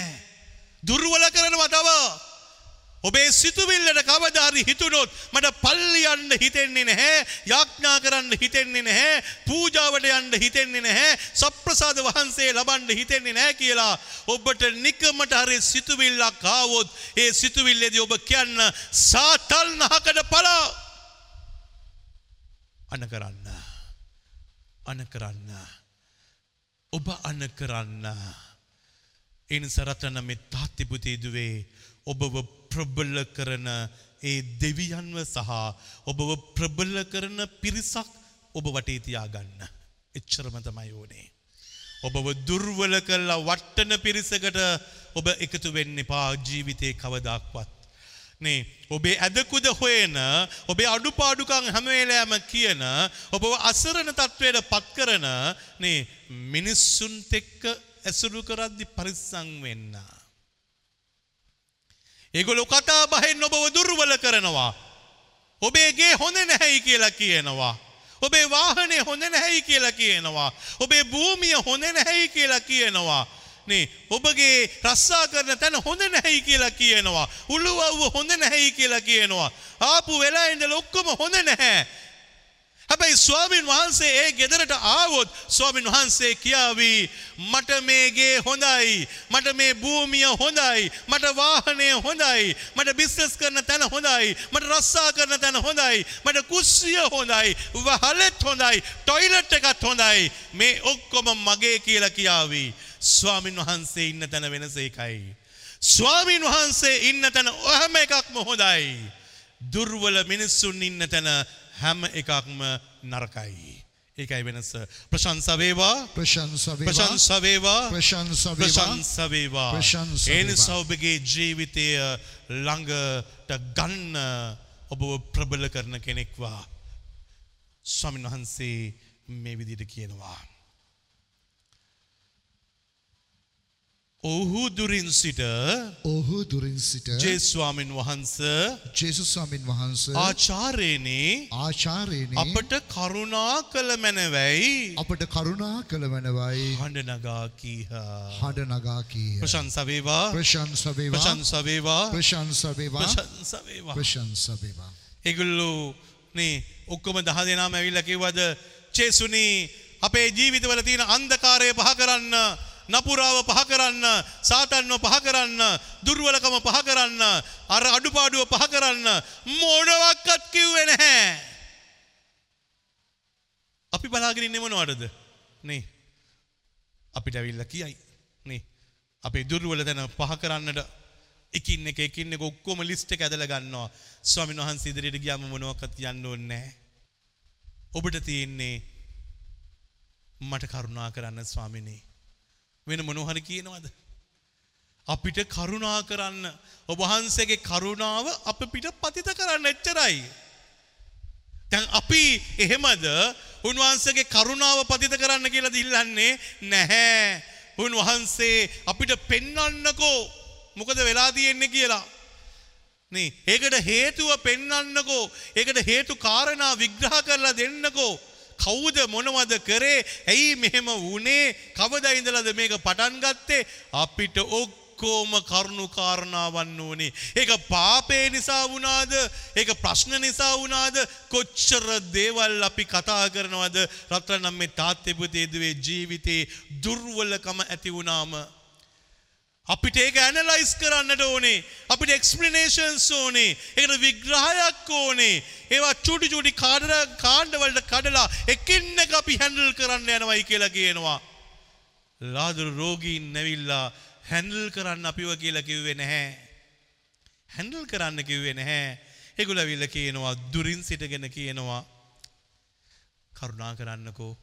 දුර්වල කරනවා තව ඔබේ සිතුවිල්ලට කවදාරි හිතුනොත් මට පල්ලි යන්න හිතෙන්නේ නැහැ යාඥා කරන්න හිතෙන්නේ නැහැ පූජාවට යන්න හිතෙන්නේ නැහැ සප්‍රසාද වහන්සේ ලබන්න හිතෙන්නේ නැහැ කියලා ඔබට නිකමට හරි සිතුවිල්ලක් ආවොත් ඒ සිතුවිල්ලේදී ඔබ කියන්න සාතල් නහකට පලා අන කරන්න. අන කරන්න. ඔබ අන කරන්න. එනිස රටන මෙ තාත්තිපුතේදුවේ ඔබව ප්‍රබල්ල කරන ඒ දෙවියන්ව සහ ඔබව ප්‍රබල්ල කරන පිරිසක් ඔබ වටේ තියාගන්න. එච්චරම තමයි ඕනේ. ඔබව දුර්වල කල්ලා වට්ටන පිරිසකට ඔබ එකතු වෙන්න එපා ජීවිතය කවදක්වත්. නේ ඔබේ ඇදකුද හොයන ඔබේ අඩුපාඩුකං හැමේලෑම කියන ඔබ අසරණ තත්ත්වයට පත් කරන නේ මිනිස්සුන් තෙක්ක ඇසුරු කරද්දි පරිස්සං වෙන්න. ඒගොලු කතා බහෙන් ඔබව දුර්වල කරනවා. ඔබේගේ හොඳ නැහැයි කියලා කියනවා. ඔබේ වාහනය හොඳ නැහැයි කියලා කියනවා. ඔබේ භූමිය හොඳ නැහැයි කියලා කියනවා. නේ ඔබගේ රස්සා කරන තැන හොඳ නැහැයි කියලා කියනවා. උළුවව්ව හොඳ නැහැයි කියලා කියනවා. ආපු වෙලා ඉඳලා ඔක්කොම හොඳ නැහැ. හැබැයි ස්වාමීන් වහන්සේ ඒ ගෙදරට ආවොත් ස්වාමීන් වහන්සේ කියාවී මට මේගේ හොඳයි මට මේ භූමිය හොඳයි මට වාහනය හොඳයි මට බිස්නස් කරන තැන හොඳයි මට රස්සා කරන තැන හොඳයි මට කුස්සිය හොඳයි වහලෙත් හොඳයි ටොයිලට් එකත් හොඳයි. මේ ඔක්කොම මගේ කියලා කියාවී. ස්වාමින් වහන්සේ ඉන්න තැන වෙනස එකයි ස්වාමීන් වහන්සේ ඉන්න තැන ඔහම එකක්ම හොඳයි. දුර්වල මිනිස්සුන් ඉන්න තැන හැම එකක්ම නරකයි. ඒකයි වෙනස ප්‍රශංසවේවා
ප්‍රශංසවේවා
ප්‍රශංසවේවා. එනිසා ඔබගේ ජීවිතය ළඟට ගන්න ඔබ ප්‍රබල කරන කෙනෙක්වා. ස්වාමින් වහන්සේ මේ විදිට කියනවා. ඔහු දුරින් සිට
ඔහු දුරින් සිට
ජේස්වාමින් වහන්ස
ජේසුස් ස්වාමින් වහන්සේ
ආචාරයනේ
ආචාර්යනි
අපට කරුණා කළ මැනවැයි
අපට කරුණා කළ මැනවයි.
හඬ නගා කීහ.
හඬ නගා කීය
ප්‍රශංසවේවා
ප්‍රශංසවේවා
ප්‍රශංසවේවා
ප්‍රශංසවේවා
ප්‍රශංසවේවා.
ප්‍රශංසවේවා
එගුල්ලු නේ ඔක්කොම දහ දෙනාම ඇවිල්ල කිව්වද චේසුනී අපේ ජීවිතවල තියෙන අන්දකාරය පහ කරන්න නපුරාව පහ කරන්න සාතන්ව පහ කරන්න දුර්වලකම පහ කරන්න අර අඩුපාඩුව පහ කරන්න මොනවක්කත් කිව්වෙ නැහැ. අපි බලාගෙන ඉන්නේ මොනවටද? නේ. අපිට ඇවිල්ලා කියයි. නේ. අපේ දුර්වල තැන පහ කරන්නට එකින් එක එකින් එක ඔක්කොම ලිස්ට් එක ඇදලා ගන්නවා. ස්වාමීන් වහන්සේ ඉදිරියට ගියාම මොනවක්වත් යන්න ඕනේ නැහැ. ඔබට තියෙන්නේ මට කරුණා කරන්න ස්වාමිනේ. වෙන මොනවහරි කියනවද? අපිට කරුණා කරන්න ඔබ වහන්සේගේ කරුණාව අප පිට පතිත කරන්න එච්චරයි. දැන් අපි එහෙමද උන්වහන්සේගේ කරුණාව පතිත කරන්න කියලා දිල්ලන්නේ නැහැ. උන්වහන්සේ අපිට පෙන්වන්නකෝ මොකද වෙලා තියෙන්නේ කියලා. නේ ඒකට හේතුව පෙන්වන්නකෝ ඒකට හේතු කාරණා විග්‍රහ කරලා දෙන්නකෝ කවුද මොනවද කරේ? ඇයි මෙහෙම වුණේ කවදා ඉඳලාද මේක පටන් ගත්තේ? අපිට ඔක්කොම කරුණු කාරණාවන්න ඕනේ ඒක පාපේ නිසා වුණාද? ඒක ප්‍රශ්න නිසා වුණාද? කොච්චර දේවල් අපි කතා කරනවද? රත්තරනම් මේ තාත්තේ පුතේ දුවේ ජීවිතේ දුර්වලකම ඇති වුණාම අපිට ඒක ඇනලයිස් කරන්නට ඕනේ අපිට එක්ස්පලනේෂන්ස් ඕනේ ඒකට විග්‍රහයක් ඕනේ ඒවා චුටි චුටි කාඩර කාණ්ඩවලට කඩලා එකින් එක අපි හැන්ඩල් කරන්න යනවයි කියලා කියනවා. ලාදුරු රෝගීන් නැවිල්ලා හැන්ඩල් කරන්න අපිව කියලා කිව්වේ නැහැ. හැන්ඩල් කරන්න කිව්වේ නැහැ. ඒගොල්ලෝ ඇවිල්ලා කියනවා දුරින් සිටගෙන කියනවා කරුණා කරන්නකෝ.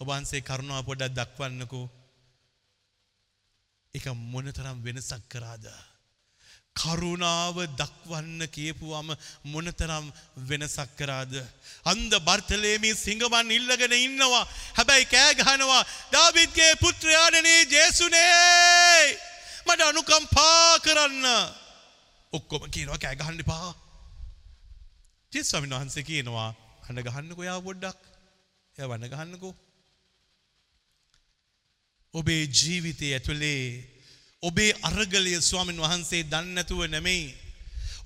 ඔබ වහන්සේ කරුණාව පොඩ්ඩක් දක්වන්නකෝ. එක මොනතරම් වෙනසක් කරාද. කරුණාව දක්වන්න කියපුවම මොනතරම් වෙනසක් කරාද. අන්ද බර්තලේමී සිංගවන් ඉල්ලගෙන ඉන්නවා හැබැයි කෑගහනවා දාවිත්ගේ පුත්‍රයානනේ ජේසුනේ මට අනුකම්පා කරන්න ඔක්කොම කියනවා කෑගහන්න පා. ජෙස්වාමින් වහන්සේ කියනවා හඬ ගහන්නකො යා පොඩ්ඩක් එය වන්න ගහන්නකෝ ඔබේ ජීවිතය ඇතුළේ ඔබේ අරගලය ස්වාමින් වහන්සේ දන්නැතුව නෙමෙයි.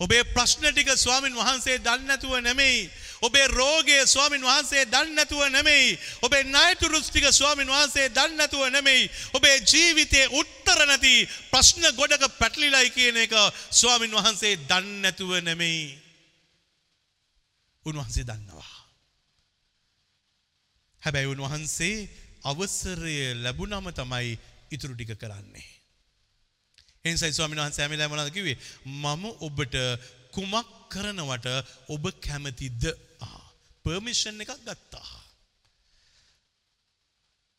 ඔබේ ප්‍රශ්න ටික ස්වාමින් වහන්සේ දන්නැතුව නෙමෙයි. ඔබේ රෝගය ස්වාමින් වහන්සේ දන්නැතුව නෙමෙයි. ඔබේ නයතුරුස් ටික ස්වාමින් වහන්සේ දන්නැතුව නෙමෙයි. ඔබේ ජීවිතයේ උත්තර නැති ප්‍රශ්න ගොඩක පැටලිලයි කියන එක ස්වාමින් වහන්සේ දන්නැතුව නෙමෙයි. උන්වහන්සේ දන්නවා. හැබැයි උන්වහන්සේ අවසරය ලැබුණම තමයි ඉතුරු ටික කරන්නේ. එනිසයි ස්වාමීන් වහන්සේ ඇමිලා මොනවද කිව්වේ? මම ඔබට කුමක් කරනවට ඔබ කැමතිද? පර්මිෂන් එකක් ගත්තා.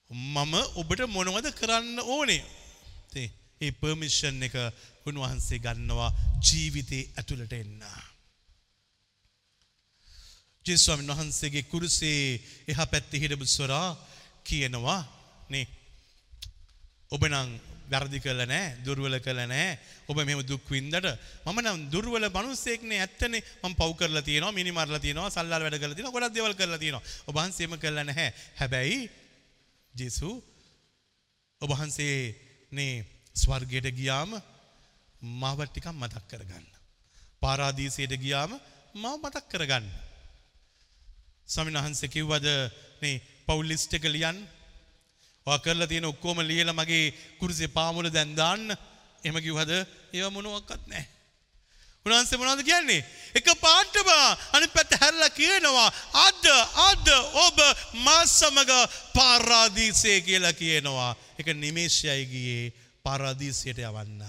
මම ඔබට මොනවද කරන්න ඕනේ? තේ ඒ පර්මිෂන් එක උන්වහන්සේ ගන්නවා ජීවිතේ ඇතුළට එන්න. ජේස්වාමීන් වහන්සේගේ කුරුසේ එහා පැත්තේ හිටපු ස්වරා කියනවා. නේ. ඔබ නම් වැරදි කළ නෑ දුර්වල කළ නෑ. ඔබ මෙම දුක් වින්දට. මම නම් දුර්වල මනුස්සයෙක්නේ ඇත්තනේ. මම පව් කරලා තියෙනවා මිනි මරලා තියෙනවා සල්ලාල වැඩ කරලා තියෙනවා ගොඩක් දේවල් කරලා තියෙනවා. ඔබ වහන්සේම කළා නැහැ. හැබැයි ජේසු ඔබ වහන්සේ නේ ස්වර්ගයට ගියාම මාව ටිකක් මතක් කරගන්න. පාරාදීසයට ගියාම මාව මතක් කරගන්න. ස්වාමීන් වහන්සේ කිව්වද මේ පවුල් ලිස්ට් එක ලියන්න. ඔයා කරලා තියෙන ඔක්කොම ලියලා මගේ කුරුසේ පාමුල දැන් දාන්න. එහෙම කිව්වද ඒව මොනවත් නැහැ. උන්වහන්සේ මොනවද කියන්නේ? එක පාටම අනිත් පැත්ත හැරලා කියනවා අද අද ඔබ මා සමග පාරාදීසයේ කියලා කියනවා. ඒක නිමේෂයයි ගියේ පාරාදීසයට යවන්න.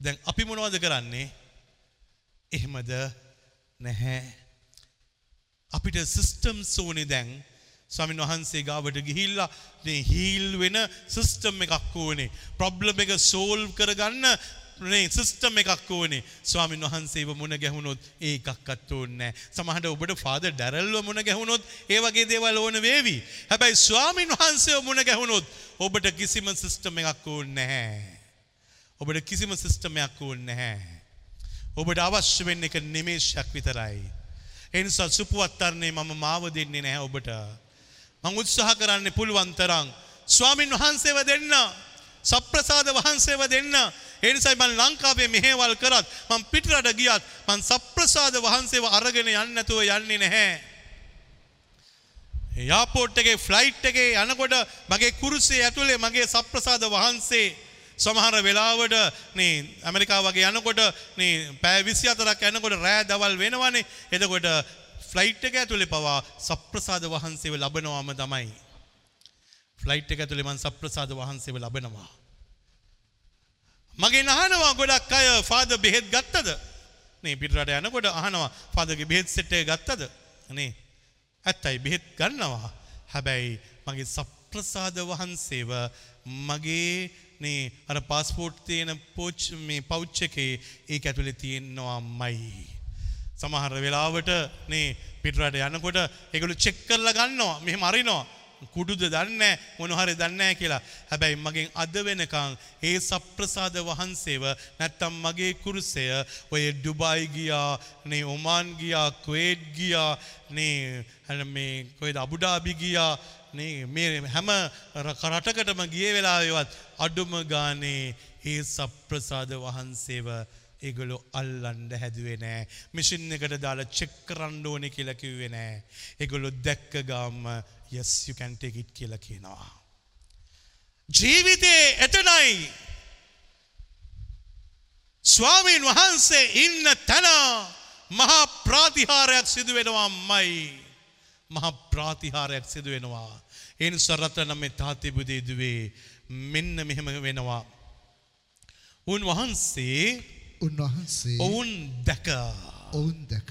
දැන් අපි මොනවද කරන්නේ? එහෙමද නැහැ. අපිට සිස්ටම් සෝනේ දැන් ස්වාමීන් වහන්සේ ගාවට ගිහිල්ලා මේ හීල් වෙන සිස්ටම් එකක් ඕනේ. ප්‍රොබ්ලම් එක සෝල්ව් කරගන්න නේ සිස්ටම් එකක් ඕනේ. ස්වාමීන් වහන්සේව මුණ ගැහුනොත් ඒකක්වත් ඕනේ නැහැ. සමහරට ඔබට ෆාදර් ඩැරල්ව මුණ ගැහුනොත් ඒ වගේ දේවල් ඕන වේවි. හැබැයි ස්වාමීන් වහන්සේව මුණ ගැහුනොත් ඔබට කිසිම සිස්ටම් එකක් ඕනේ නැහැ. ඔබට කිසිම සිස්ටම් එකක් ඕනේ නැහැ. ඔබට අවශ්‍ය වෙන්නේ එක නිමේෂයක් විතරයි. එනිසා සුපුවත්තරන්නේ මම මාව දෙන්නේ නැහැ ඔබට. මං උත්සාහ කරන්නේ පුළුවන් තරම් ස්වාමින් වහන්සේව දෙන්න සප්‍රසාද වහන්සේව දෙන්න ඒ නිසායි මම ලංකාවේ මෙහෙවල් කරත් මම පිටරට ගියත් මම සප්‍රසාද වහන්සේව අරගෙන යන්නේ නැතුව යන්නේ නැහැ. යාපෝට් එකේ ෆ්ලයිට් එකේ යනකොට මගේ කුරුසේ ඇතුලේ මගේ සප්‍රසාද වහන්සේ සමහර වෙලාවට නේ ඇමරිකා වගේ යනකොට නේ පෑ 24ක් යනකොට රෑ දවල් වෙනවනේ එතකොට ෆ්ලයිට් එක ඇතුලේ පවා සප්‍රසාද වහන්සේව ලබනවාම තමයි. ෆ්ලයිට් එක ඇතුලේ මං සප්‍රසාද වහන්සේව ලබනවා. මගේ අහනවා ගොඩක් අය ෆාදර් බෙහෙත් ගත්තද? නේ පිටරට යනකොට අහනවා ෆාදර්ගේ බෙහෙත් සෙට් එක ගත්තද? නේ ඇත්තයි බෙහෙත් ගන්නවා. හැබැයි මගේ සප්‍රසාද වහන්සේව මගේ නේ අර පාස්පෝර්ට් තියෙන පෝච් මේ පවුච් එකේ ඒක ඇතුලේ තියෙනවාමයි. සමහර වෙලාවට නේ පිටරට යනකොට ඒගොල්ලෝ චෙක් කරලා ගන්නවා. මෙහෙම අරිනවා. කුඩුද දන්නේ මොන හරි දන්නේ කියලා. හැබැයි මගෙන් අද වෙනකන් ඒ සප්‍රසාද වහන්සේව නැත්තම් මගේ කුරුසය ඔය ඩුබායි ගියා, නේ ඔමාන් ගියා, කුවේට් ගියා, නේ මේ කොහෙද අබුඩාබි ගියා, නේ මේ හැම රටකටම ගිය වෙලාවෙවත් අඩුම ගානේ ඒ සප්‍රසාද වහන්සේව ඒගොලො අල්ලන්ඩ හැදුවේ නෑ. මිසින් එකට දාලා චෙක් කරන්න ඕනෙ කියලා කිව්වේ නෑ. ඒගොලො දැක්ක ගාම්ම yes you can take it කියලා කියනවා. ජීවිතේ එතනයි. ස්වාමීන් වහන්සේ ඉන්න තැන මහා ප්‍රාතිහාරයක් සිදු වෙනවාමයි මහා ප්‍රාතිහාරයක් සිදු වෙනවා. ඒ නිසා රතන මේ තාතිබුදේ දුවේ මෙන්න මෙහෙම වෙනවා. උන්වහන්සේ
උන්වහන්සේ
ඔවුන් දැක.
ඔවුන් දැක.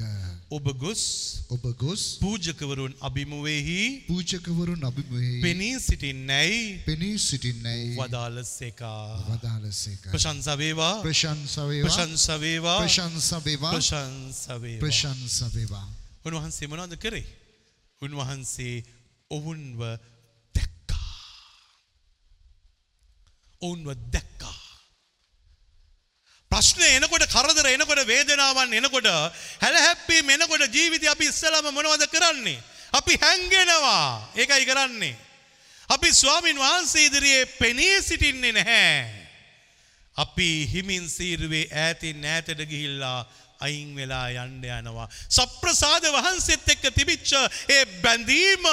ඔබ ගොස්
ඔබ ගොස්
පූජකවරුන් අභිමුවෙහි
පූජකවරුන් අභිමුවේ
පෙනී සිටින්නැයි
පෙනී සිටින්නැයි
වදාලසේකා
වදාළසේක
ප්‍රශංසවේවා
ප්‍රශංසවේවා
ප්‍රශංසවේවා
ප්‍රශංසවේවා
ප්‍රශංසවේවා
ප්‍රශංසවේවා
උන්වහන්සේ මොනවද කරේ උන්වහන්සේ ඔවුන්ව දැක්කා ඔවුන්ව දැක්කා ප්‍රශ්න එනකොට කරදර එනකොට වේදනාවන් එනකොට හැලහැප්පීම් එනකොට ජීවිතය අපි ඉස්සලම මොනවද කරන්නේ. අපි හැංගෙනවා ඒකයි කරන්නේ. අපි ස්වාමින් වහන්සේ ඉදිරියේ පෙනී සිටින්නේ නැහැ. අපි හිමින් සීරුවේ ඈතින් ඈතට ගිහිල්ලා අයින් වෙලා යන්න යනවා. සප්‍රසාද වහන්සේත් එක්ක තිබිච්ච ඒ බැඳීම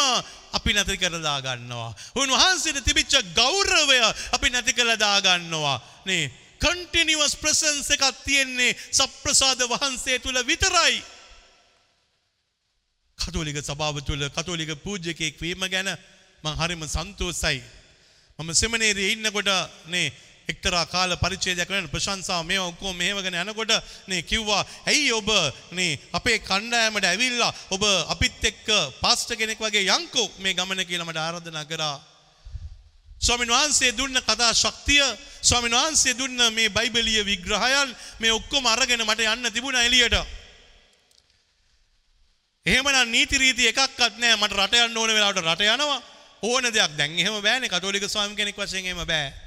අපි නැති කරලා ගන්නවා. උන්වහන්සේට තිබිච්ච ගෞරවය අපි නැති කරලා දාගන්නවා. නේ කන්ටිනිවස් ප්‍රසන්ස් එකක් තියෙන්නේ සප්‍රසාද වහන්සේ තුළ විතරයි. කතෝලික සභාව තුළ කතෝලික පූජ්‍යකයෙක් වීම ගැන මං හරිම සන්තෝසයි. මම සෙමනේරයේ ඉන්නකොට නේ එක්තරා කාල පරිච්ඡේදයක් කරන ප්‍රශංසා මේ ඔක්කොම මෙහෙවගෙන යනකොට නේ කිව්වා ඇයි ඔබ නේ අපේ කණ්ඩායමට ඇවිල්ලා ඔබ අපිත් එක්ක පාස්ටර් කෙනෙක් වගේ යන්කෝ මේ ගමන කියලා මට ආරාධනා කරා. ස්වාමීන් වහන්සේ දුන්න කතා ශක්තිය ස්වාමීන් වහන්සේ දුන්න මේ බයිබලීය විග්‍රහයන් මේ ඔක්කොම අරගෙන මට යන්න තිබුණා එළියට. එහෙමනම් නීති රීති එකක්වත් නැහැ. මට රට යන්න ඕන වෙලාවට රට යනවා. ඕන දෙයක්. දැන් එහෙම බෑනේ. කතෝලික ස්වාමි කෙනෙක් වශයෙන් එහෙම බෑ.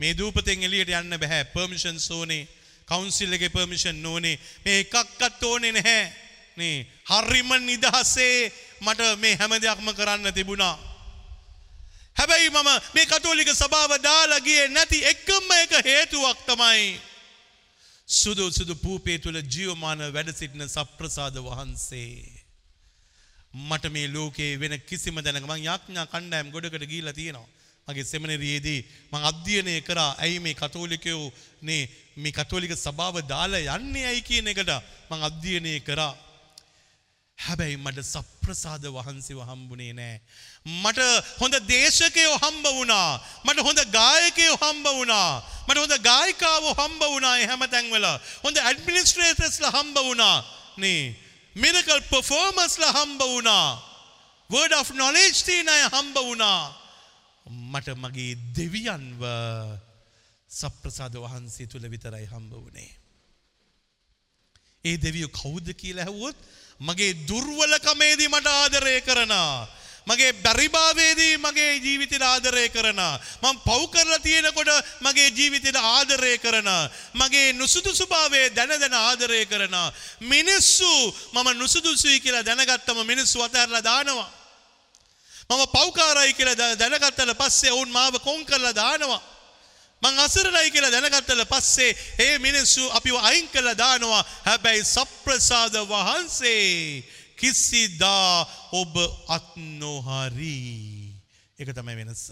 මේ දූපතෙන් එළියට යන්න බෑ පර්මිෂන්ස් ඕනේ කවුන්සිල් එකේ පර්මිෂන් ඕනේ මේ එකක්වත් ඕනේ නැහැ. නේ හරිම නිදහසේ මට මේ හැම දෙයක්ම කරන්න තිබුණා. හැබැයි මම මේ කතෝලික සභාව දාලා ගියේ නැති එකම එක හේතුවක් තමයි සුදු සුදු පූපේ තුල ජීවමාන වැඩ සිටින සප්‍රසාද වහන්සේ. මට මේ ලෝකේ වෙන කිසිම දැනක මං යාඥා කණ්ඩායම් ගොඩකට ගිහිල්ලා තියෙනවා. මගේ සෙමිනරියේදී මං අධ්‍යයනය කරා ඇයි මේ කතෝලිකයෝ නේ මේ කතෝලික සභාව දාලා යන්නේ ඇයි කියන එකට මං අධ්‍යයනය කරා. හැබැයි මට සප්‍රසාද වහන්සේව හම්බුනේ නෑ. මට හොඳ දේශකයෝ හම්බ වුණා. මට හොඳ ගායකයෝ හම්බ වුණා. මට හොඳ ගායිකාවෝ හම්බ වුණා හැම තැන්වල. හොඳ ඇඩ්මිනිස්ට්‍රේටර්ස්ලා හම්බ වුණා. නේ මිරකල් පර්ෆෝමස්ලා හම්බ වුණා. වර්ඩ් of knowledge තියෙන අය හම්බ වුණා. මට මගේ දෙවියන්ව සප්‍රසාද වහන්සේ තුළ විතරයි හම්බ වුණේ. ඒ දෙවියෝ කවුද කියලා ඇහුවොත් මගේ දුර්වලකමේදී මට ආදරය කරනා. මගේ බැරිභාවේදී මගේ ජීවිතයට ආදරය කරන. මම පව් කරලා තියෙනකොට මගේ ජීවිතයට ආදරය කරන. මගේ නුසුදුසුභාවය දැන දැන ආදරය කරන. මිනිස්සු මම නුසුදුසුයි කියලා දැනගත්තම මිනිස්සු අතහැරලා දානවා. මම පව්කාරයි කියලා දැනගත්තට පස්සේ ඔවුන් මාව කොන් කරලා දානවා. මං අසරණයි කියලා දැනගත්තට පස්සේ ඒ මිනිස්සු අපිව අයින් කළා දානවා. හැබැයි සප්‍රසාද වහන්සේ කිසිදා ඔබ අත් නොහරී. ඒක තමයි වෙනස.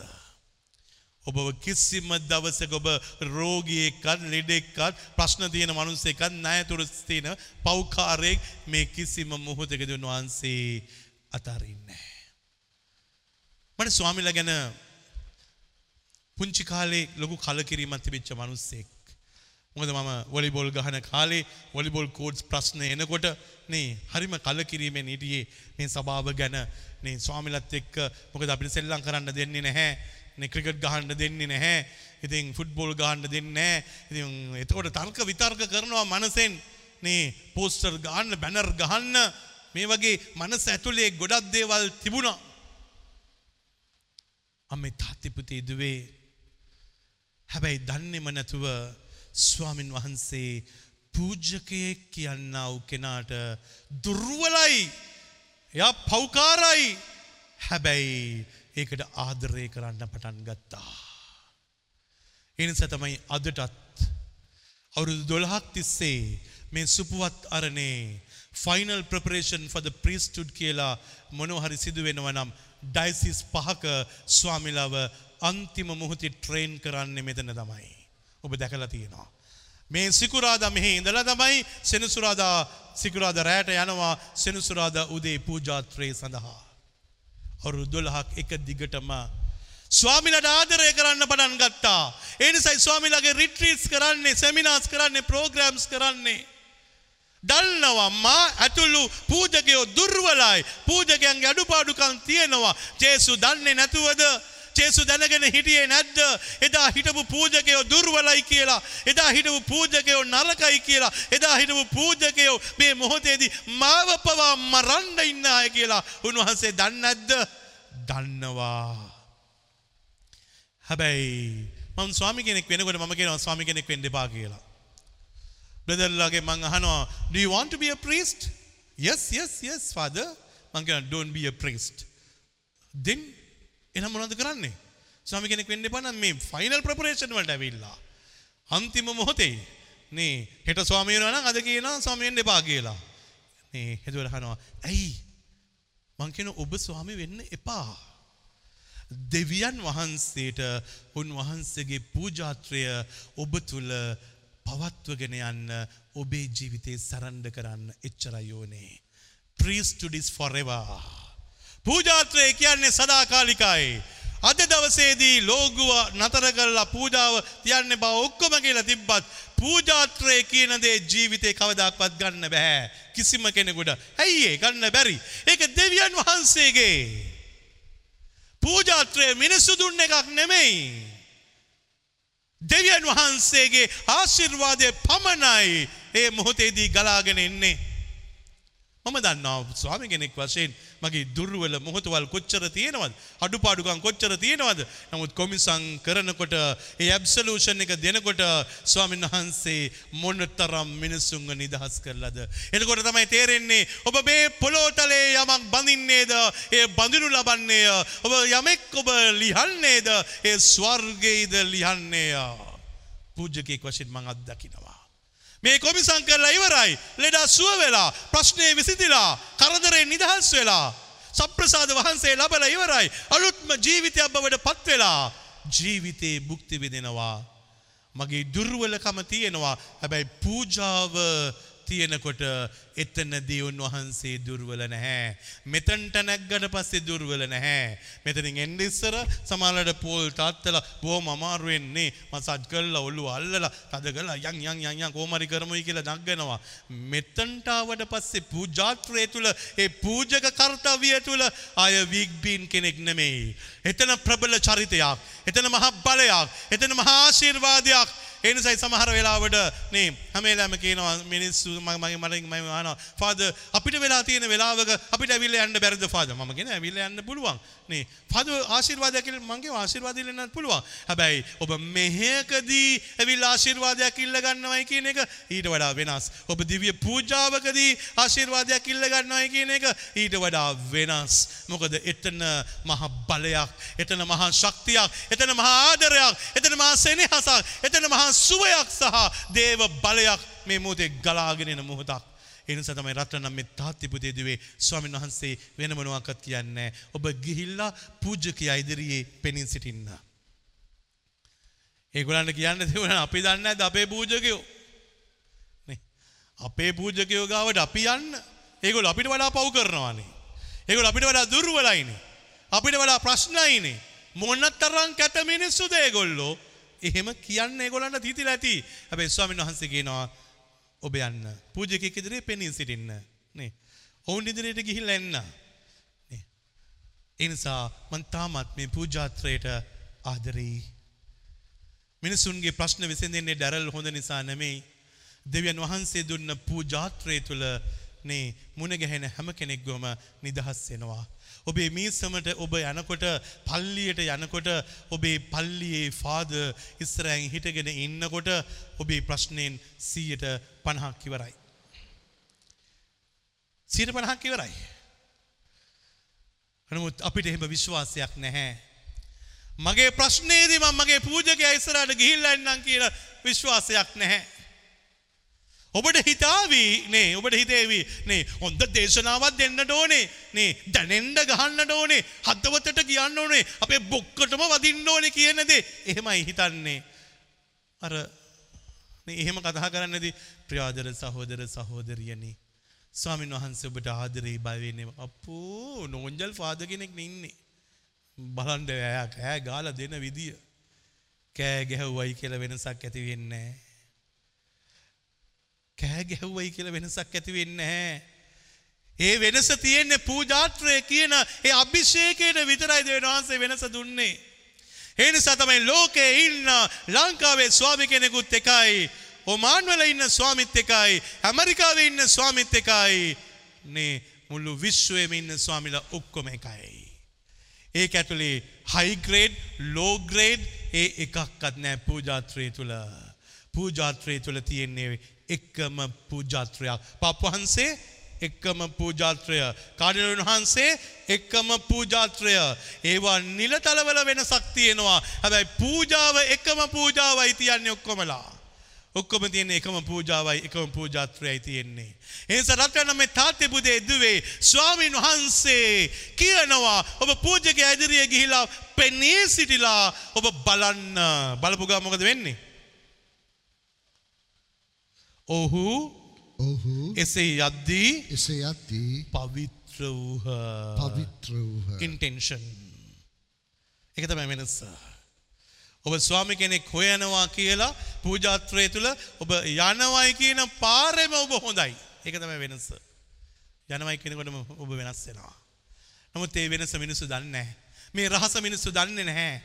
ඔබ කිසිම දවසක ඔබ රෝගියෙක්වත් ලෙඩෙක්වත් ප්‍රශ්න තියෙන මිනිස්සෙක්වත් ණයතුරු තියෙන පෞකාරයෙක් මේ කිසිම මොහොතකදී උන්වහන්සේ අතාරින්නේ නැහැ. මට ස්වාමිලා ගැන පුංචි කාලේ ලොකු කලකිරීමක් තිබිච්ච මිනිස්සෙක්. මොකද මම වොලිබෝල් ගහන කාලේ වොලිබෝල් කෝඩ්ස් ප්‍රශ්න එනකොට නේ හරිම කලකිරීමෙන් හිටියේ මේ සභාව ගැන නේ ස්වාමිලත් එක්ක මොකද අපිට සෙල්ලම් කරන්න දෙන්නේ නැහැ. නේ ක්‍රිකට් ගහන්න දෙන්නේ නැහැ. ඉතින් ෆුට්බෝල් ගහන්න දෙන්නේ නැහැ. ඉතින් එතකොට තර්ක විතර්ක කරනවා මනසෙන්. නේ පෝස්ටර් ගහන්න බැනර් ගහන්න. මේ වගේ මනස ඇතුලේ ගොඩක් දේවල් තිබුණා. අම්මේ තාත්ති පුතේ දුවේ. හැබැයි දන්නේම නැතුව ස්වාමින් වහන්සේ පූජකයෙක් කියන්නා වූ කෙනාට දුර්වලයි. එයා පෞකාරයි. හැබැයි ඒකට ආදරය කරන්න පටන් ගත්තා. එනිසා තමයි අදටත් අවුරුදු දොළහක් තිස්සේ මේ සුපුවත් අරනේ final preparation for the priesthood කියලා මොනොහරි සිදු වෙනවා නම් ඩයිසිස් පහක ස්වාමිලාව අන්තිම මුහොතේ ට්‍රේන් කරන්නේ මෙතන තමයි. ඔබ දැකලා තියෙනවා. මේ සිකුරාදා මෙහි ඉඳලා තමයි සෙනසුරාදා සිකුරාදා රැට යනවා සෙනසුරාදා උදේ පූජාත්‍රේ සඳහා. අවුරුදු 12ක් එක දිගටම ස්වාමිලාට ආදරය කරන්න පටන් ගත්තා. ඒ නිසායි ස්වාමිලාගේ රිට්‍රීට්ස් කරන්නේ, සෙමිනාර්ස් කරන්නේ, ප්‍රෝග්‍රෑම්ස් කරන්නේ. දන්නවා මා ඇතුළු පූජකයෝ දුර්වලයි. පූජකයන්ගේ අඩුපාඩුකම් තියෙනවා. ජේසු දන්නේ නැතුවද ජේසු දැනගෙන හිටියේ නැද්ද? එදා හිටපු පූජකයෝ දුර්වලයි කියලා. එදා හිටපු පූජකයෝ නරකයි කියලා. එදා හිටපු පූජකයෝ මේ මොහොතේදී මාව පවා මරන්න ඉන්න අය කියලා උන්වහන්සේ දන්නේ නැද්ද? දන්නවා. හැබැයි මම ස්වාමි කෙනෙක් වෙනකොට මම කියනවා ස්වාමි කෙනෙක් වෙන්න එපා කියලා. බ්‍රදර්ලාගේ මං අහනවා do you want to be a priest? yes yes yes father මං කියනවා don't be a priest. then එහෙනම් මොනවද කරන්නේ? ස්වාමි කෙනෙක් වෙන්න එපා නම් මේ ෆයිනල් ප්‍රෙපරේෂන් වලට ඇවිල්ලා. අන්තිම මොහොතේ නේ හෙට ස්වාමී වෙනවා නම් අද කියනවා ස්වාමී වෙන්න එපා කියලා. නේ හෙදුවල අහනවා ඇයි? මං කියන ඔබ ස්වාමි වෙන්න එපා. දෙවියන් වහන්සේට උන්වහන්සේගේ පූජාත්‍රය ඔබ තුල පවත්වගෙන යන්න ඔබේ ජීවිතේ සරණ්ඩ කරන්න එච්චරයි ඕනේ. priesthood is forever. පූජාත්‍රය කියන්නේ සදාකාලිකයි. අද දවසේදී ලෝගුව නතර කරලා පූජාව තියන්න බව ඔක්කොම කියලා තිබ්බත් පූජාත්‍රය කියන දේ ජීවිතේ කවදාක්වත් ගන්න බෑ කිසිම කෙනෙකුට. ඇයි ඒ ගන්න බැරි. ඒක දෙවියන් වහන්සේගේ. පූජාත්‍රය මිනිස්සු දුන්න එකක් නෙමෙයි. දෙවියන් වහන්සේගේ ආශිර්වාදය පමණයි ඒ මොහොතේදී ගලාගෙන එන්නේ. මම දන්නවා ස්වාමි කෙනෙක් වශයෙන් මගේ දුර්වල මොහොතවල් කොච්චර තියෙනවද? අඩුපාඩුකම් කොච්චර තියෙනවද? නමුත් කොමිසං කරනකොට ඒ ඇබ්සලූෂන් එක දෙනකොට ස්වාමීන් වහන්සේ මොනතරම් මිනිසුන්ව නිදහස් කරලාද? එතකොට තමයි තේරෙන්නේ ඔබ මේ පොළොතලේ යමක් බඳින්නේද? ඒ බඳිනු ලබන්නේය? ඔබ යමෙක් ඔබ ලිහන්නේද? ඒ ස්වර්ගයේද ලිහන්නේය? පූජකයෙක් වශයෙන් මං අත්දකිනවා මේ කොමිසං කරලා ඉවරයි. ලෙඩා සුව වෙලා, ප්‍රශ්නේ විසඳිලා, කරදරෙන් නිදහස් වෙලා, සප්‍රසාද වහන්සේ ලබලා ඉවරයි. අලුත්ම ජීවිතයක් බවට පත් වෙලා ජීවිතේ භුක්ති විඳිනවා. මගේ දුර්වලකම තියෙනවා. හැබැයි පූජාව තියෙනකොට එතනදී උන්වහන්සේ දුර්වල නැහැ. මෙතනට නැග්ගට පස්සේ දුර්වල නැහැ. මෙතනින් එන්න ඉස්සර සමහරවිට පෝල් තාත්තලා බොහොම අමාරුවෙන්නේ මසාජ් කරලා ඔළුව අල්ලලා තද කරලා යන් යන් යන් යන් කොහොමරි කරමුයි කියලා නගනවා. මෙතනට ආවට පස්සේ පූජාත්‍රය තුල ඒ පූජක කාර්යය තුල ආය වීක් බීන් කෙනෙක් නෙමෙයි. එතන ප්‍රබල චරිතයක්. එතන මහා බලයක්. එතන මහා ආශිර්වාදයක්. ඒ නිසායි සමහර වෙලාවට නේ හැම වෙලාවෙම කියනවා මිනිස්සු මගේ මට මම අහනවා ෆාදර් අපිට වෙලා තියෙන වෙලාවක අපිට ඇවිල්ලා යන්න බැරිද ෆාදර් මම කියන ඇවිල්ලා යන්න පුළුවන්. නේ ෆාදර් ආශිර්වාදයක් කියලා මං කියව ආශිර්වාදය ඉල්ලන්නත් පුළුවන්. හැබැයි ඔබ මෙහෙකදී ඇවිල්ලා ආශිර්වාදයක් ඉල්ල ගන්නවයි කියන එක ඊට වඩා වෙනස්. ඔබ දිව්‍ය පූජාවකදී ආශිර්වාදයක් ඉල්ල ගන්නවයි කියන එක ඊට වඩා වෙනස්. මොකද එතන මහා බලයක් එතන මහා ශක්තියක් එතන මහා ආදරයක් එතන මහා සෙනෙහසක් එතන මහා සුවයක් සහ දේව බලයක් මේ මොහොතේ ගලාගෙන එන මොහොතක්. ඒ නිසා තමයි රත්නම් මේ තාත්තිපුතේ දුවේ ස්වාමීන් වහන්සේ වෙන මොනවාක්වත් කියන්නේ ඔබ ගිහිල්ලා පූජකයා ඉදිරියේ පෙනී සිටින්න. ඒගොල්ලන්ට කියන්න තිබුණා අපි දන්නේ නැද්ද අපේ පූජකයෝ නේ අපේ පූජකයෝ ගාවට අපි යන්න ඒගොල්ලෝ අපිට වඩා පව් කරනවානේ. ඒගොල්ලෝ අපිට වඩා දුර්වලයිනේ. අපිට වඩා ප්‍රශ්නයිනේ. මොනතරම් කැත මිනිස්සුද ඒගොල්ලෝ එහෙම කියන්න ඒගොල්ලන්ට තීතිලා ඇති. හැබැයි ස්වාමීන් වහන්සේ කියනවා ඔබ යන්න. පූජකයෙක් ඉදිරියේ පෙනී සිටින්න. නේ. ඔවුන් ඉදිරියට ගිහිල්ලා එන්න. නේ. ඒ නිසා මම තාමත් මේ පූජාත්‍රයට ආදරෙයි. මිනිසුන්ගේ ප්‍රශ්න විසඳෙන්නේ ඩැරල් හොඳ නිසා නෙමෙයි. දෙවියන් වහන්සේ දුන්න පූජාත්‍රය තුළ නේ මුණ ගැහෙන හැම කෙනෙක්ගොම නිදහස් වෙනවා. ඔබේ මීසමට ඔබ යනකොට පල්ලියට යනකොට ඔබේ පල්ලියේ ෆාද ඉස්සරෑන් හිටගෙන ඉන්නකොට ඔබේ ප්‍රශ්නයෙන් සීයට පණහක් ඉවරයි. සීට පණහක් ඉවරයි. නමුත් අපිට එහෙම විශ්වාසයක් නැහැ. මගේ ප්‍රශ්නේදී මම මගේ පූජකයා ඉස්සරහට ගිහිල්ලා එන්නම් කියලා විශ්වාසයක් නැහැ. ඔබට හිතාවී නේ ඔබට හිතේවී නේ හොඳ දේශනාවත් දෙන්නට ඕනේ නේ දැනෙන්ඩ ගහන්නට ඕනේ හදවතට කියන්න ඕනේ අපේ බොක්කටම වදින්න ඕනේ කියනදේ එහෙමයි හිතන්නේ. අර එහෙම කතා කරන්නදී ප්‍රාදර සහෝදර සහෝදරියනේ ස්වාමීන් වහන්සේ ඔබට ආදරේ බයවෙන්නේ අපෝ නෝන්ජල් ෆාද කෙනෙක් ඉන්නේ. බලන්ඩ ඇයා කෑ ගාල දෙන විදිය. කෑ ගැහව්වයි කියලා වෙනසක් ඇති වෙන්නේ කෑ ගැහුවයි කියලා වෙනසක් ඇති වෙන්නේ නැහැ. ඒ වෙනස තියෙන්නේ පූජාත්‍රය කියන ඒ අභිෂේකයට විතරයි දෙවියන් වහන්සේ වෙනස දුන්නේ. ඒ නිසා තමයි ලෝකේ ඉන්න ලංකාවේ ස්වාමි කෙනෙකුත් එකයි, ඔමාන් වල ඉන්න ස්වාමිත් එකයි, ඇමරිකාවේ ඉන්න ස්වාමිත් එකයි. නේ මුළු විශ්වයේම ඉන්න ස්වාමිලා ඔක්කොම එකයි. ඒක ඇතුලේ හයි ග්‍රේඩ්, ලෝ ග්‍රේඩ් ඒ එකක්වත් නැහැ පූජාත්‍රය තුල. පූජාත්‍රය තුල තියෙන්නේ එක්කම පූජාත්‍රයක්. පප්වහන්සේ එක්කම පූජාත්‍රය. කාඩිනල් වහන්සේ එක්කම පූජාත්‍රය. ඒවා නිලතලවල වෙනසක් තියෙනවා. හැබැයි පූජාව එකම පූජාවයි තියන්නේ ඔක්කොමලා. ඔක්කොම තියෙන එකම පූජාවයි එකම පූජාත්‍රයයි තියෙන්නේ. ඒස රටන මේ තාත්තේ පුදේ දුවේ ස්වාමීන් වහන්සේ කියනවා ඔබ පූජක ඇදිරිය ගිහිලා පෙනී සිටිලා ඔබ බලන්න බලපුගා මොකද වෙන්නේ. ඔහු
ඔහු
එසේ යද්දී
එසේ යද්දී
පවිත්‍ර වූහ
පවිත්‍ර වූහ.
ඉන්ටෙන්ෂන් එක තමයි වෙනස. ඔබ ස්වාමි කෙනෙක් හොයනවා කියලා පූජාත්‍රය තුළ ඔබ යනවයි කියන පාරෙම ඔබ හොඳයි. එක තමයි වෙනස. යනවයි කෙනකොටම ඔබ වෙනස් වෙනවා. නමුත් ඒ වෙනස මිනිස්සු දන්නේ. මේ රහස මිනිස්සු දන්නේ නැහැ.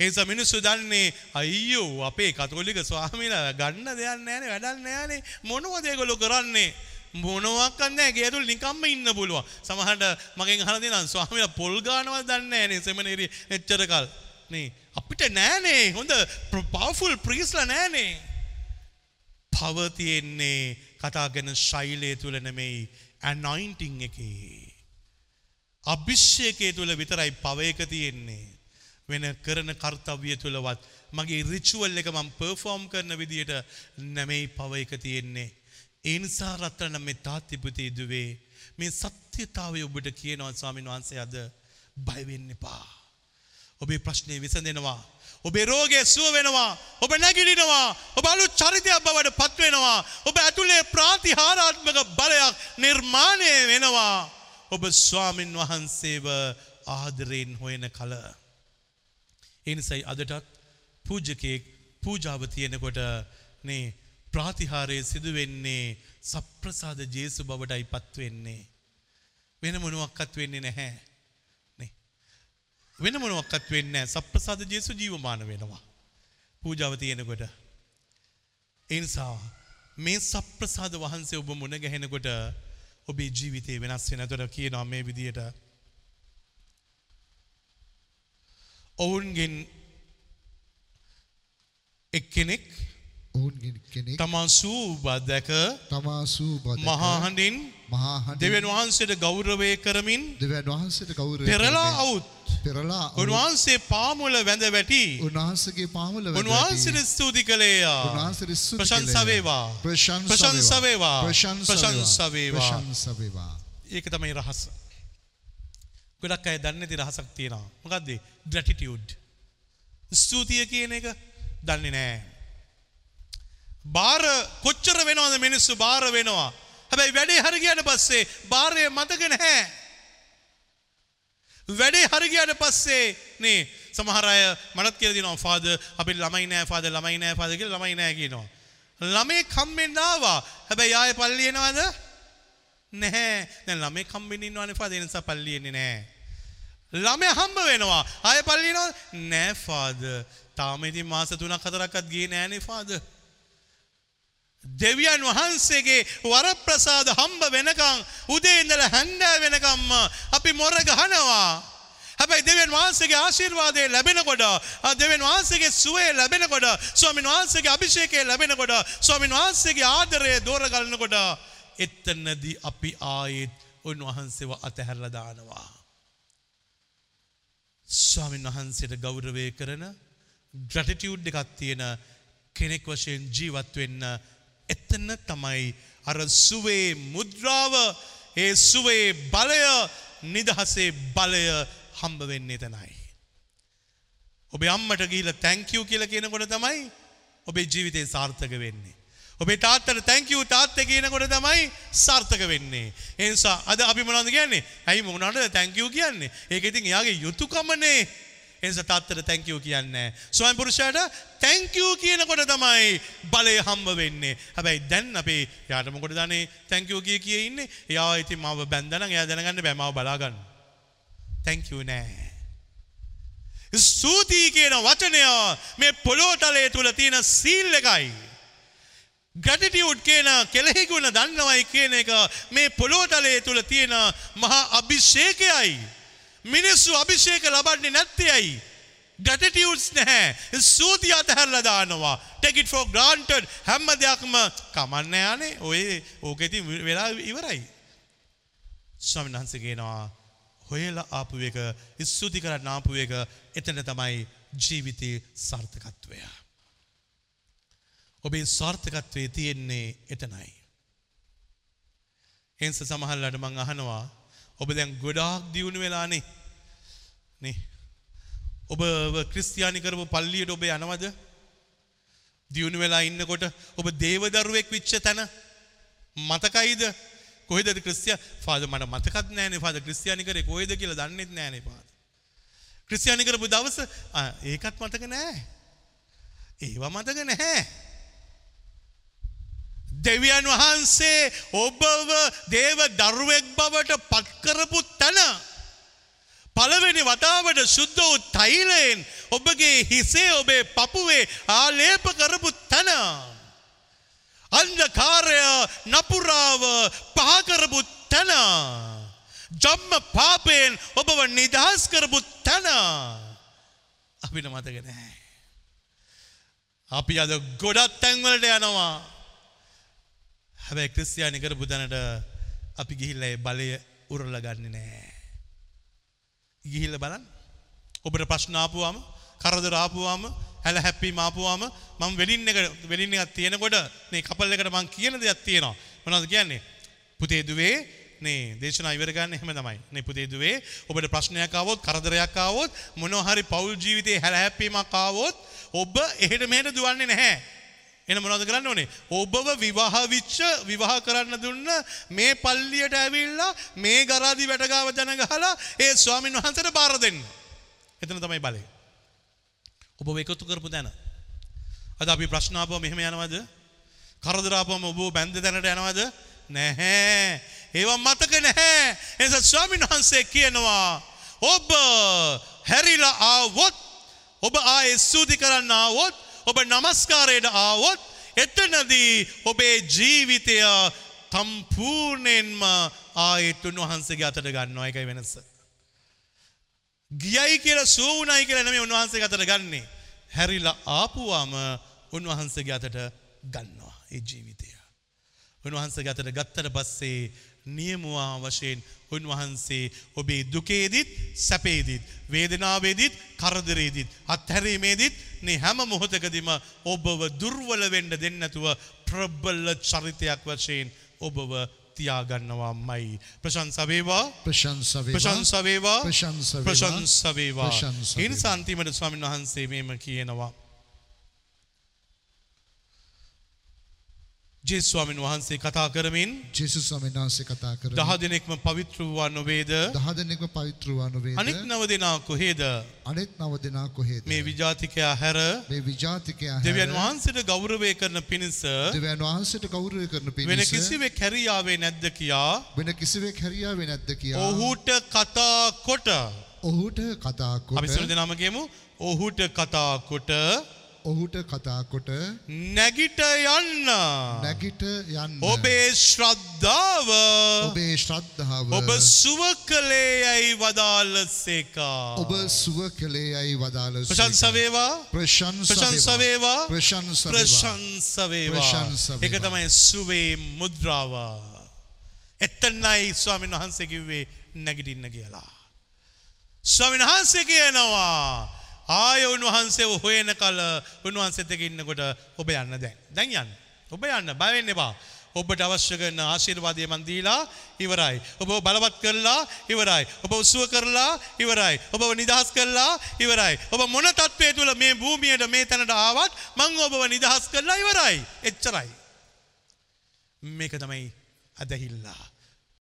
ඒස මිනිස්සු දන්නේ අයියෝ අපේ කතෝලික ස්වාමිලා ගන්න දෙයක් නෑනේ වැඩක් නෑනේ මොනවද ඒගොල්ලෝ කරන්නේ මොනවක් නැහැ ගේතුල් නිකම්ම ඉන්න පුළුවන්. සමහරට මගෙන් අහලා දෙනවා ස්වාමීලා පොල් ගන්නවද දන්නේ නෑනේ සෙමිනේරිය එච්චර කල්. නේ අපිට නෑනේ හොඳ පවර්ෆුල් ප්‍රීස්ලා නෑනේ. පව තියෙන්නේ කතා කරන ශෛලය තුල නෙමෙයි anointing එකේ. අභිෂේකය තුල විතරයි පව එක තියෙන්නේ. වෙන කරන කර්තව්‍ය තුලවත් මගේ රිචුවල් එක මම පර්ෆෝම් කරන විදියට නෙමෙයි පව එක තියෙන්නේ. ඒ නිසා රත්තරන් මේ තාත්තිපුතේ දුවේ මේ සත්‍යතාවය ඔබට කියනවා ස්වාමීන් වහන්සේ අද බය වෙන්න එපා. ඔබේ ප්‍රශ්නේ විසඳෙනවා. ඔබේ රෝගය සුව වෙනවා. ඔබ නැගිටිනවා. ඔබ අලුත් චරිතයක් බවට පත් වෙනවා. ඔබ ඇතුලේ ප්‍රාතිහාරාත්මක බලයක් නිර්මාණය වෙනවා. ඔබ ස්වාමින් වහන්සේව ආදරයෙන් හොයන කල. එනිසයි අදටත් පූජකයෙක් පූජාව තියෙනකොට නේ ප්‍රාතිහාරය සිදුවෙන්නේ සප්‍රසාද ජේසු බවටයි පත්වෙන්නේ. වෙන මොනුවක්කත් වෙන්නේ නැහැ. නේ. වෙන මොනුවක්කත් වෙන්න සප්‍රසාද ජේසු ජීවමාන වෙනවා. පූජාව තියෙනකොට. එනිසා මේ සප්‍රසාද වහන්සේ ඔබ මුණ ගැහෙනකොට ඔබේ ජීවිතේ වෙනස් වෙන තොට කියනවා මේ විදියට. ඔවුන්ගෙන් එක්කෙනෙක් තමා සූබ දැක
තමාසූ බද
මහහඬින්
මහා
දෙවන් වහන්සේට ගෞරවය කරමින්
දෙවන් වහන්සේට ගෞරවය
පෙරලා අවුත්
පෙරලා
උන්වහන්සේ පාමුල වැඳ වැටි.
උන්වහන්සේගේ පාමුල වැද
උන්වහන්සේට ස්තුති කළේයා.
උන්වහන්සේට ස්තුති
ප්‍රශංසා. වේවා.
ප්‍රශංසා
වේවා.
ප්‍රශංසා
වේවා.
ප්‍රශංසා වේවා.
ඒක තමයි රහස ගොඩක් අය දන්නේ නැති රහසක් තියෙනවා. මොකද්ද? ග්‍රැටිටියුඩ් ස්තුතිය කියන එක දන්නේ නැහැ. බාර කොච්චර වෙනවද මිනිස්සු? බාර වෙනවා. හැබැයි වැඩේ හරි ගියාට පස්සේ බාරය මතක නැහැ. වැඩේ හරි ගියාට පස්සේ නේ සමහර අය මටත් කියලා දෙනවා ෆාදර් අපි ළමයි නෑ ෆාදර් ළමයි නෑ ෆාදර් කියලා ළමයි නෑ කියනවා. ළමේ කම්මෙන් ආවා. හැබැයි ආයේ පල්ලි එනවද? නැහැ. දැන් ළමේ කම්බින් ඉන්නවනේ ෆාදර් ඒ නිසා පල්ලි එන්නේ නැහැ ළමයා හම්බ වෙනවා ආයේ පල්ලි එනවා නෑ ෆාදර් තාම ඉතින් මාස 3ක් 4ක්වත් ගියේ නෑනේ ෆාදර් දෙවියන් වහන්සේගේ වරප්‍රසාද හම්බ වෙනකං උදේ ඉඳලා හැන්දෑ වෙනකම්ම අපි මොර ගහනවා. හැබැයි දෙවන් වහන්සේගේ ආශිර්වාදය ලැබෙනකොට ආ දෙවන් වහන්සේගේ සුවය ලැබෙනකොට ස්වාමීන් වහන්සේගේ අභිෂේකය ලැබෙනකොට ස්වාමීන් වහන්සේගේ ආදරය දෝරගලනකොට එතනදී අපි ආයෙත් උන්වහන්සේව අතහැරලා දානවා. ස්වාමීන් වහන්සේට ගෞරවය කරන ග්‍රැටිටියුඩ් එකක් තියෙන කෙනෙක් වශයෙන් ජීවත් වෙන්න එතන තමයි අර සුවේ මුද්‍රාව ඒ සුවේ බලය නිදහසේ බලය හම්බ වෙන්නේ එතනයි. ඔබේ අම්මට ගිහිල්ලා thank you කියලා කියනකොට තමයි ඔබේ ජීවිතේ සාර්ථක වෙන්නේ. ඔබේ තාත්තට thank you තාත්තේ කියනකොට තමයි සාර්ථක වෙන්නේ. ඒ නිසා අද අපි මොනවද කියන්නේ? ඇයි මොනවටද thank you කියන්නේ? ඒක ඉතින් එයාගේ යුතුයකමනේ. එනිසා තාත්තට thank you කියන්නේ. ස්වයං පුරුෂයාට thank you කියනකොට තමයි බලය හම්බ වෙන්නේ. හැබැයි දැන් අපි යාට මොකටද අනේ thank you කිය කිය ඉන්නේ? එයා ඉතින් මාව බැන්දනම් එයා දැනගන්න බෑ මාව බලා ගන්න. thank you නෑ. ස්තුතියි කියන වචනය මේ පොළොතලයේ තුල තියෙන සීල් එකයි. ග්‍රැටිටියුඩ් කියන කෙලෙහි ගුණ දන්නවයි කියන එක මේ පොළොතලයේ තුල තියෙන මහා අභිෂේකයයි. මිනිස්සු අභිෂේක ලබන්නේ නැත්තේයි. ගටටියුස් නැහැ. සූති අතහැරලා දානවා. Take it for granted. හැම දෙයක්ම කමන්න යන්නේ ඔය ඕක ඉතින් වෙලා ඉවරයි. ස්වාමීන් වහන්සේ කියනවා හොයලා ආපු එක ස්තුති කරන්න ආපු එක එතන තමයි ජීවිතයේ සාර්ථකත්වය. ඔබේ සාර්ථකත්වයේ තියෙන්නේ එතනයි. එන්ස සමහරලාට මං අහනවා ඔබ දැන් ගොඩාක් දියුණු වෙලානේ නේ? ඔබ ක්‍රිස්තියානි කරපු පල්ලියට ඔබ යනවද? දියුණු වෙලා ඉන්නකොට ඔබ දේවදරුවෙක් විච්ච තැන මතකයිද? කොහෙද ක්‍රිස්තිය ෆාද මට මතකත් නෑනේ ෆාද ක්‍රිස්තියානි කරේ කොහෙද කියලා දන්නෙත් නෑනේ පාද. ක්‍රිස්තියානි කරපු දවස? ආ, ඒකත් මතක නෑ. ඒවා මතක නැහැ. දෙවියන් වහන්සේ ඔබව දේව දරුවෙක් බවට පත්කරපු තැන පළවෙනි වතාවට ශුද්ධ වූ තෛලයෙන් ඔබගේ හිසේ ඔබේ පපුවේ ආලේප කරපු තැන. අන්ධකාරය නපුරාව පහකරපු තැන. ජම්ම පාපයෙන් ඔබව නිදහස් කරපු තැන. අපිට මතක නැහැ. අපි අද ගොඩත් තැන්වලට යනවා. හැබැයි ක්‍රිස්තියානි කරපු තැනට අපි ගිහිල්ලා ඒ බලය උරලා ගන්නේ නෑ. ගිහිල්ලා බලන්න. ඔබට ප්‍රශ්න ආපුවාම කරදර ආපුවාම හැල හැප්පීම ආපුවාම මම වෙඩින් එක වෙඩින් එකක් තියෙනකොට මේ කපල් එකට මම කියන දෙයක් තියෙනවා. මොනවද කියන්නේ? පුතේ දුවේ නේ දේශනා ඉවර ගන්න එහෙම තමයි. නේ පුතේ දුවේ ඔබට ප්‍රශ්නයක් ආවොත් කරදරයක් ආවොත් මොනවා හරි පෞල් ජීවිතේ හැල හැප්පීමක් ආවොත් ඔබ එහෙට මෙහෙට දුවන්නේ නැහැ. එන මොනවද කරන්න ඕනේ? ඔබව විවාහ විච්ච විවාහ කරන්න දුන්න මේ පල්ලියට ඇවිල්ලා මේ ගරාදි වැටගාව ජන ගහලා ඒ ස්වාමින් වහන්සේට බාර දෙන්න. එතන තමයි බලය. ඔබ එකතු කරපු තැන. අද අපි ප්‍රශ්න ආපුවම මෙහෙම යනවද? කරදර ආපුවම ඔබ බැඳ තැනට යනවද? නැහැ. ඒවා මතක නැහැ. එනිසා ස්වාමින් වහන්සේ කියනවා ඔබ හැරිලා ආවොත් ඔබ ආයේ ස්තුති කරන්න ආවොත් ඔබ නමස්කාරයට ආවොත් එතනදී ඔබේ ජීවිතය සම්පූර්ණයෙන්ම ආයෙත් උන්වහන්සේගේ අතට ගන්නවා එකයි වෙනස. ගියයි කියලා සූවුණයි කියලා නෙමෙයි උන්වහන්සේ අතට ගන්නෙ. හැරිලා ආපුවාම උන්වහන්සේගේ අතට ගන්නවා ඒ ජීවිතය. උන්වහන්සේගේ අතට ගත්තට පස්සේ නියමුවා වශයෙන් උන්වහන්සේ ඔබේ දුකේදිත් සැපේදිත් වේදනාවේදිත් කරදරේදිත් අත්හැරීමේදිත් මේ හැම මොහොතකදීම ඔබව දුර්වල වෙන්න දෙන්නේ නැතුව ප්‍රබල චරිතයක් වශයෙන් ඔබව තියාගන්නවාමයි. ප්‍රශංසා වේවා.
ප්‍රශංසා වේවා.
ප්‍රශංසා වේවා.
ප්‍රශංසා වේවා.
ප්‍රශංසා වේවා.
ප්‍රශංසා
ඒ නිසා අන්තිමට ස්වාමීන් වහන්සේ මේම කියනවා ජේසුස් ස්වාමීන් වහන්සේ කතා කරමින්
ජේසුස් ස්වාමීන් වහන්සේ කතා කරන
දහ දෙනෙක්ම පවිත්‍ර වූවා නොවේද?
දහ දෙනෙක්ම පවිත්‍ර වූ නොවේද?
අනික් නව දෙනා කොහේද?
අනෙක් නව දෙනා කොහෙද?
මේ විජාතිකයා හැර
මේ විජාතිකයා
දෙවියන් වහන්සේට ගෞරවය කරන පිණිස
දෙවියන් වහන්සේට ගෞරවය කරන
වෙන
පිණිස
කිසිවෙක් හැරියාවේ නැද්ද කියා?
වෙන කිසිවෙක් හැරියාවේ නැද්ද කියා?
ඔහුට කතා කොට.
ඔහුට කතා
අපි
කොට
දෙනාම කියමු ඔහුට කතා කොට
ඔහුට කතා කොට
නැගිට යන්න.
නැගිට යන්න.
ඔබේ ශ්‍රද්ධාව
ඔබේ ශ්‍රද්ධාව
ඔබ සුව කළේ යැයි වදාළසේකා
ඔබ සුව කළේ යයි වදාළ
ප්‍රශංස වේවා.
ප්‍රශංස
වේවා.
ප්‍රශංස ප්‍රශංස වේවා.
ඒක තමයි සුවේ මුද්‍රාව. එතනයි ස්වාමීන් වහන්සේ කිව්වේ නැගිටින්න කියලා. ස්වාමීන් වහන්සේ කියනවා ආය උන්වහන්සේ හොයන කල උන්වහන්සේත් එක්ක ඉන්නකොට ඔබ යන්න දැන් දැන් යන්න ඔබ යන්න බය වෙන්න එපා ඔබට අවශ්‍ය කරන ආශිර්වාදය මන් දීලා ඉවරයි. ඔබ බලවත් කරලා ඉවරයි. ඔබ උත්සව කරලා ඉවරයි. ඔබව නිදහස් කරලා ඉවරයි. ඔබ මොන තත්ත්වයේ තුල මේ භූමියට මේ තැනට ආවත් මං ඔබව නිදහස් කරලා ඉවරයි. එච්චරයි. මේක තමයි අදහිල්ලා.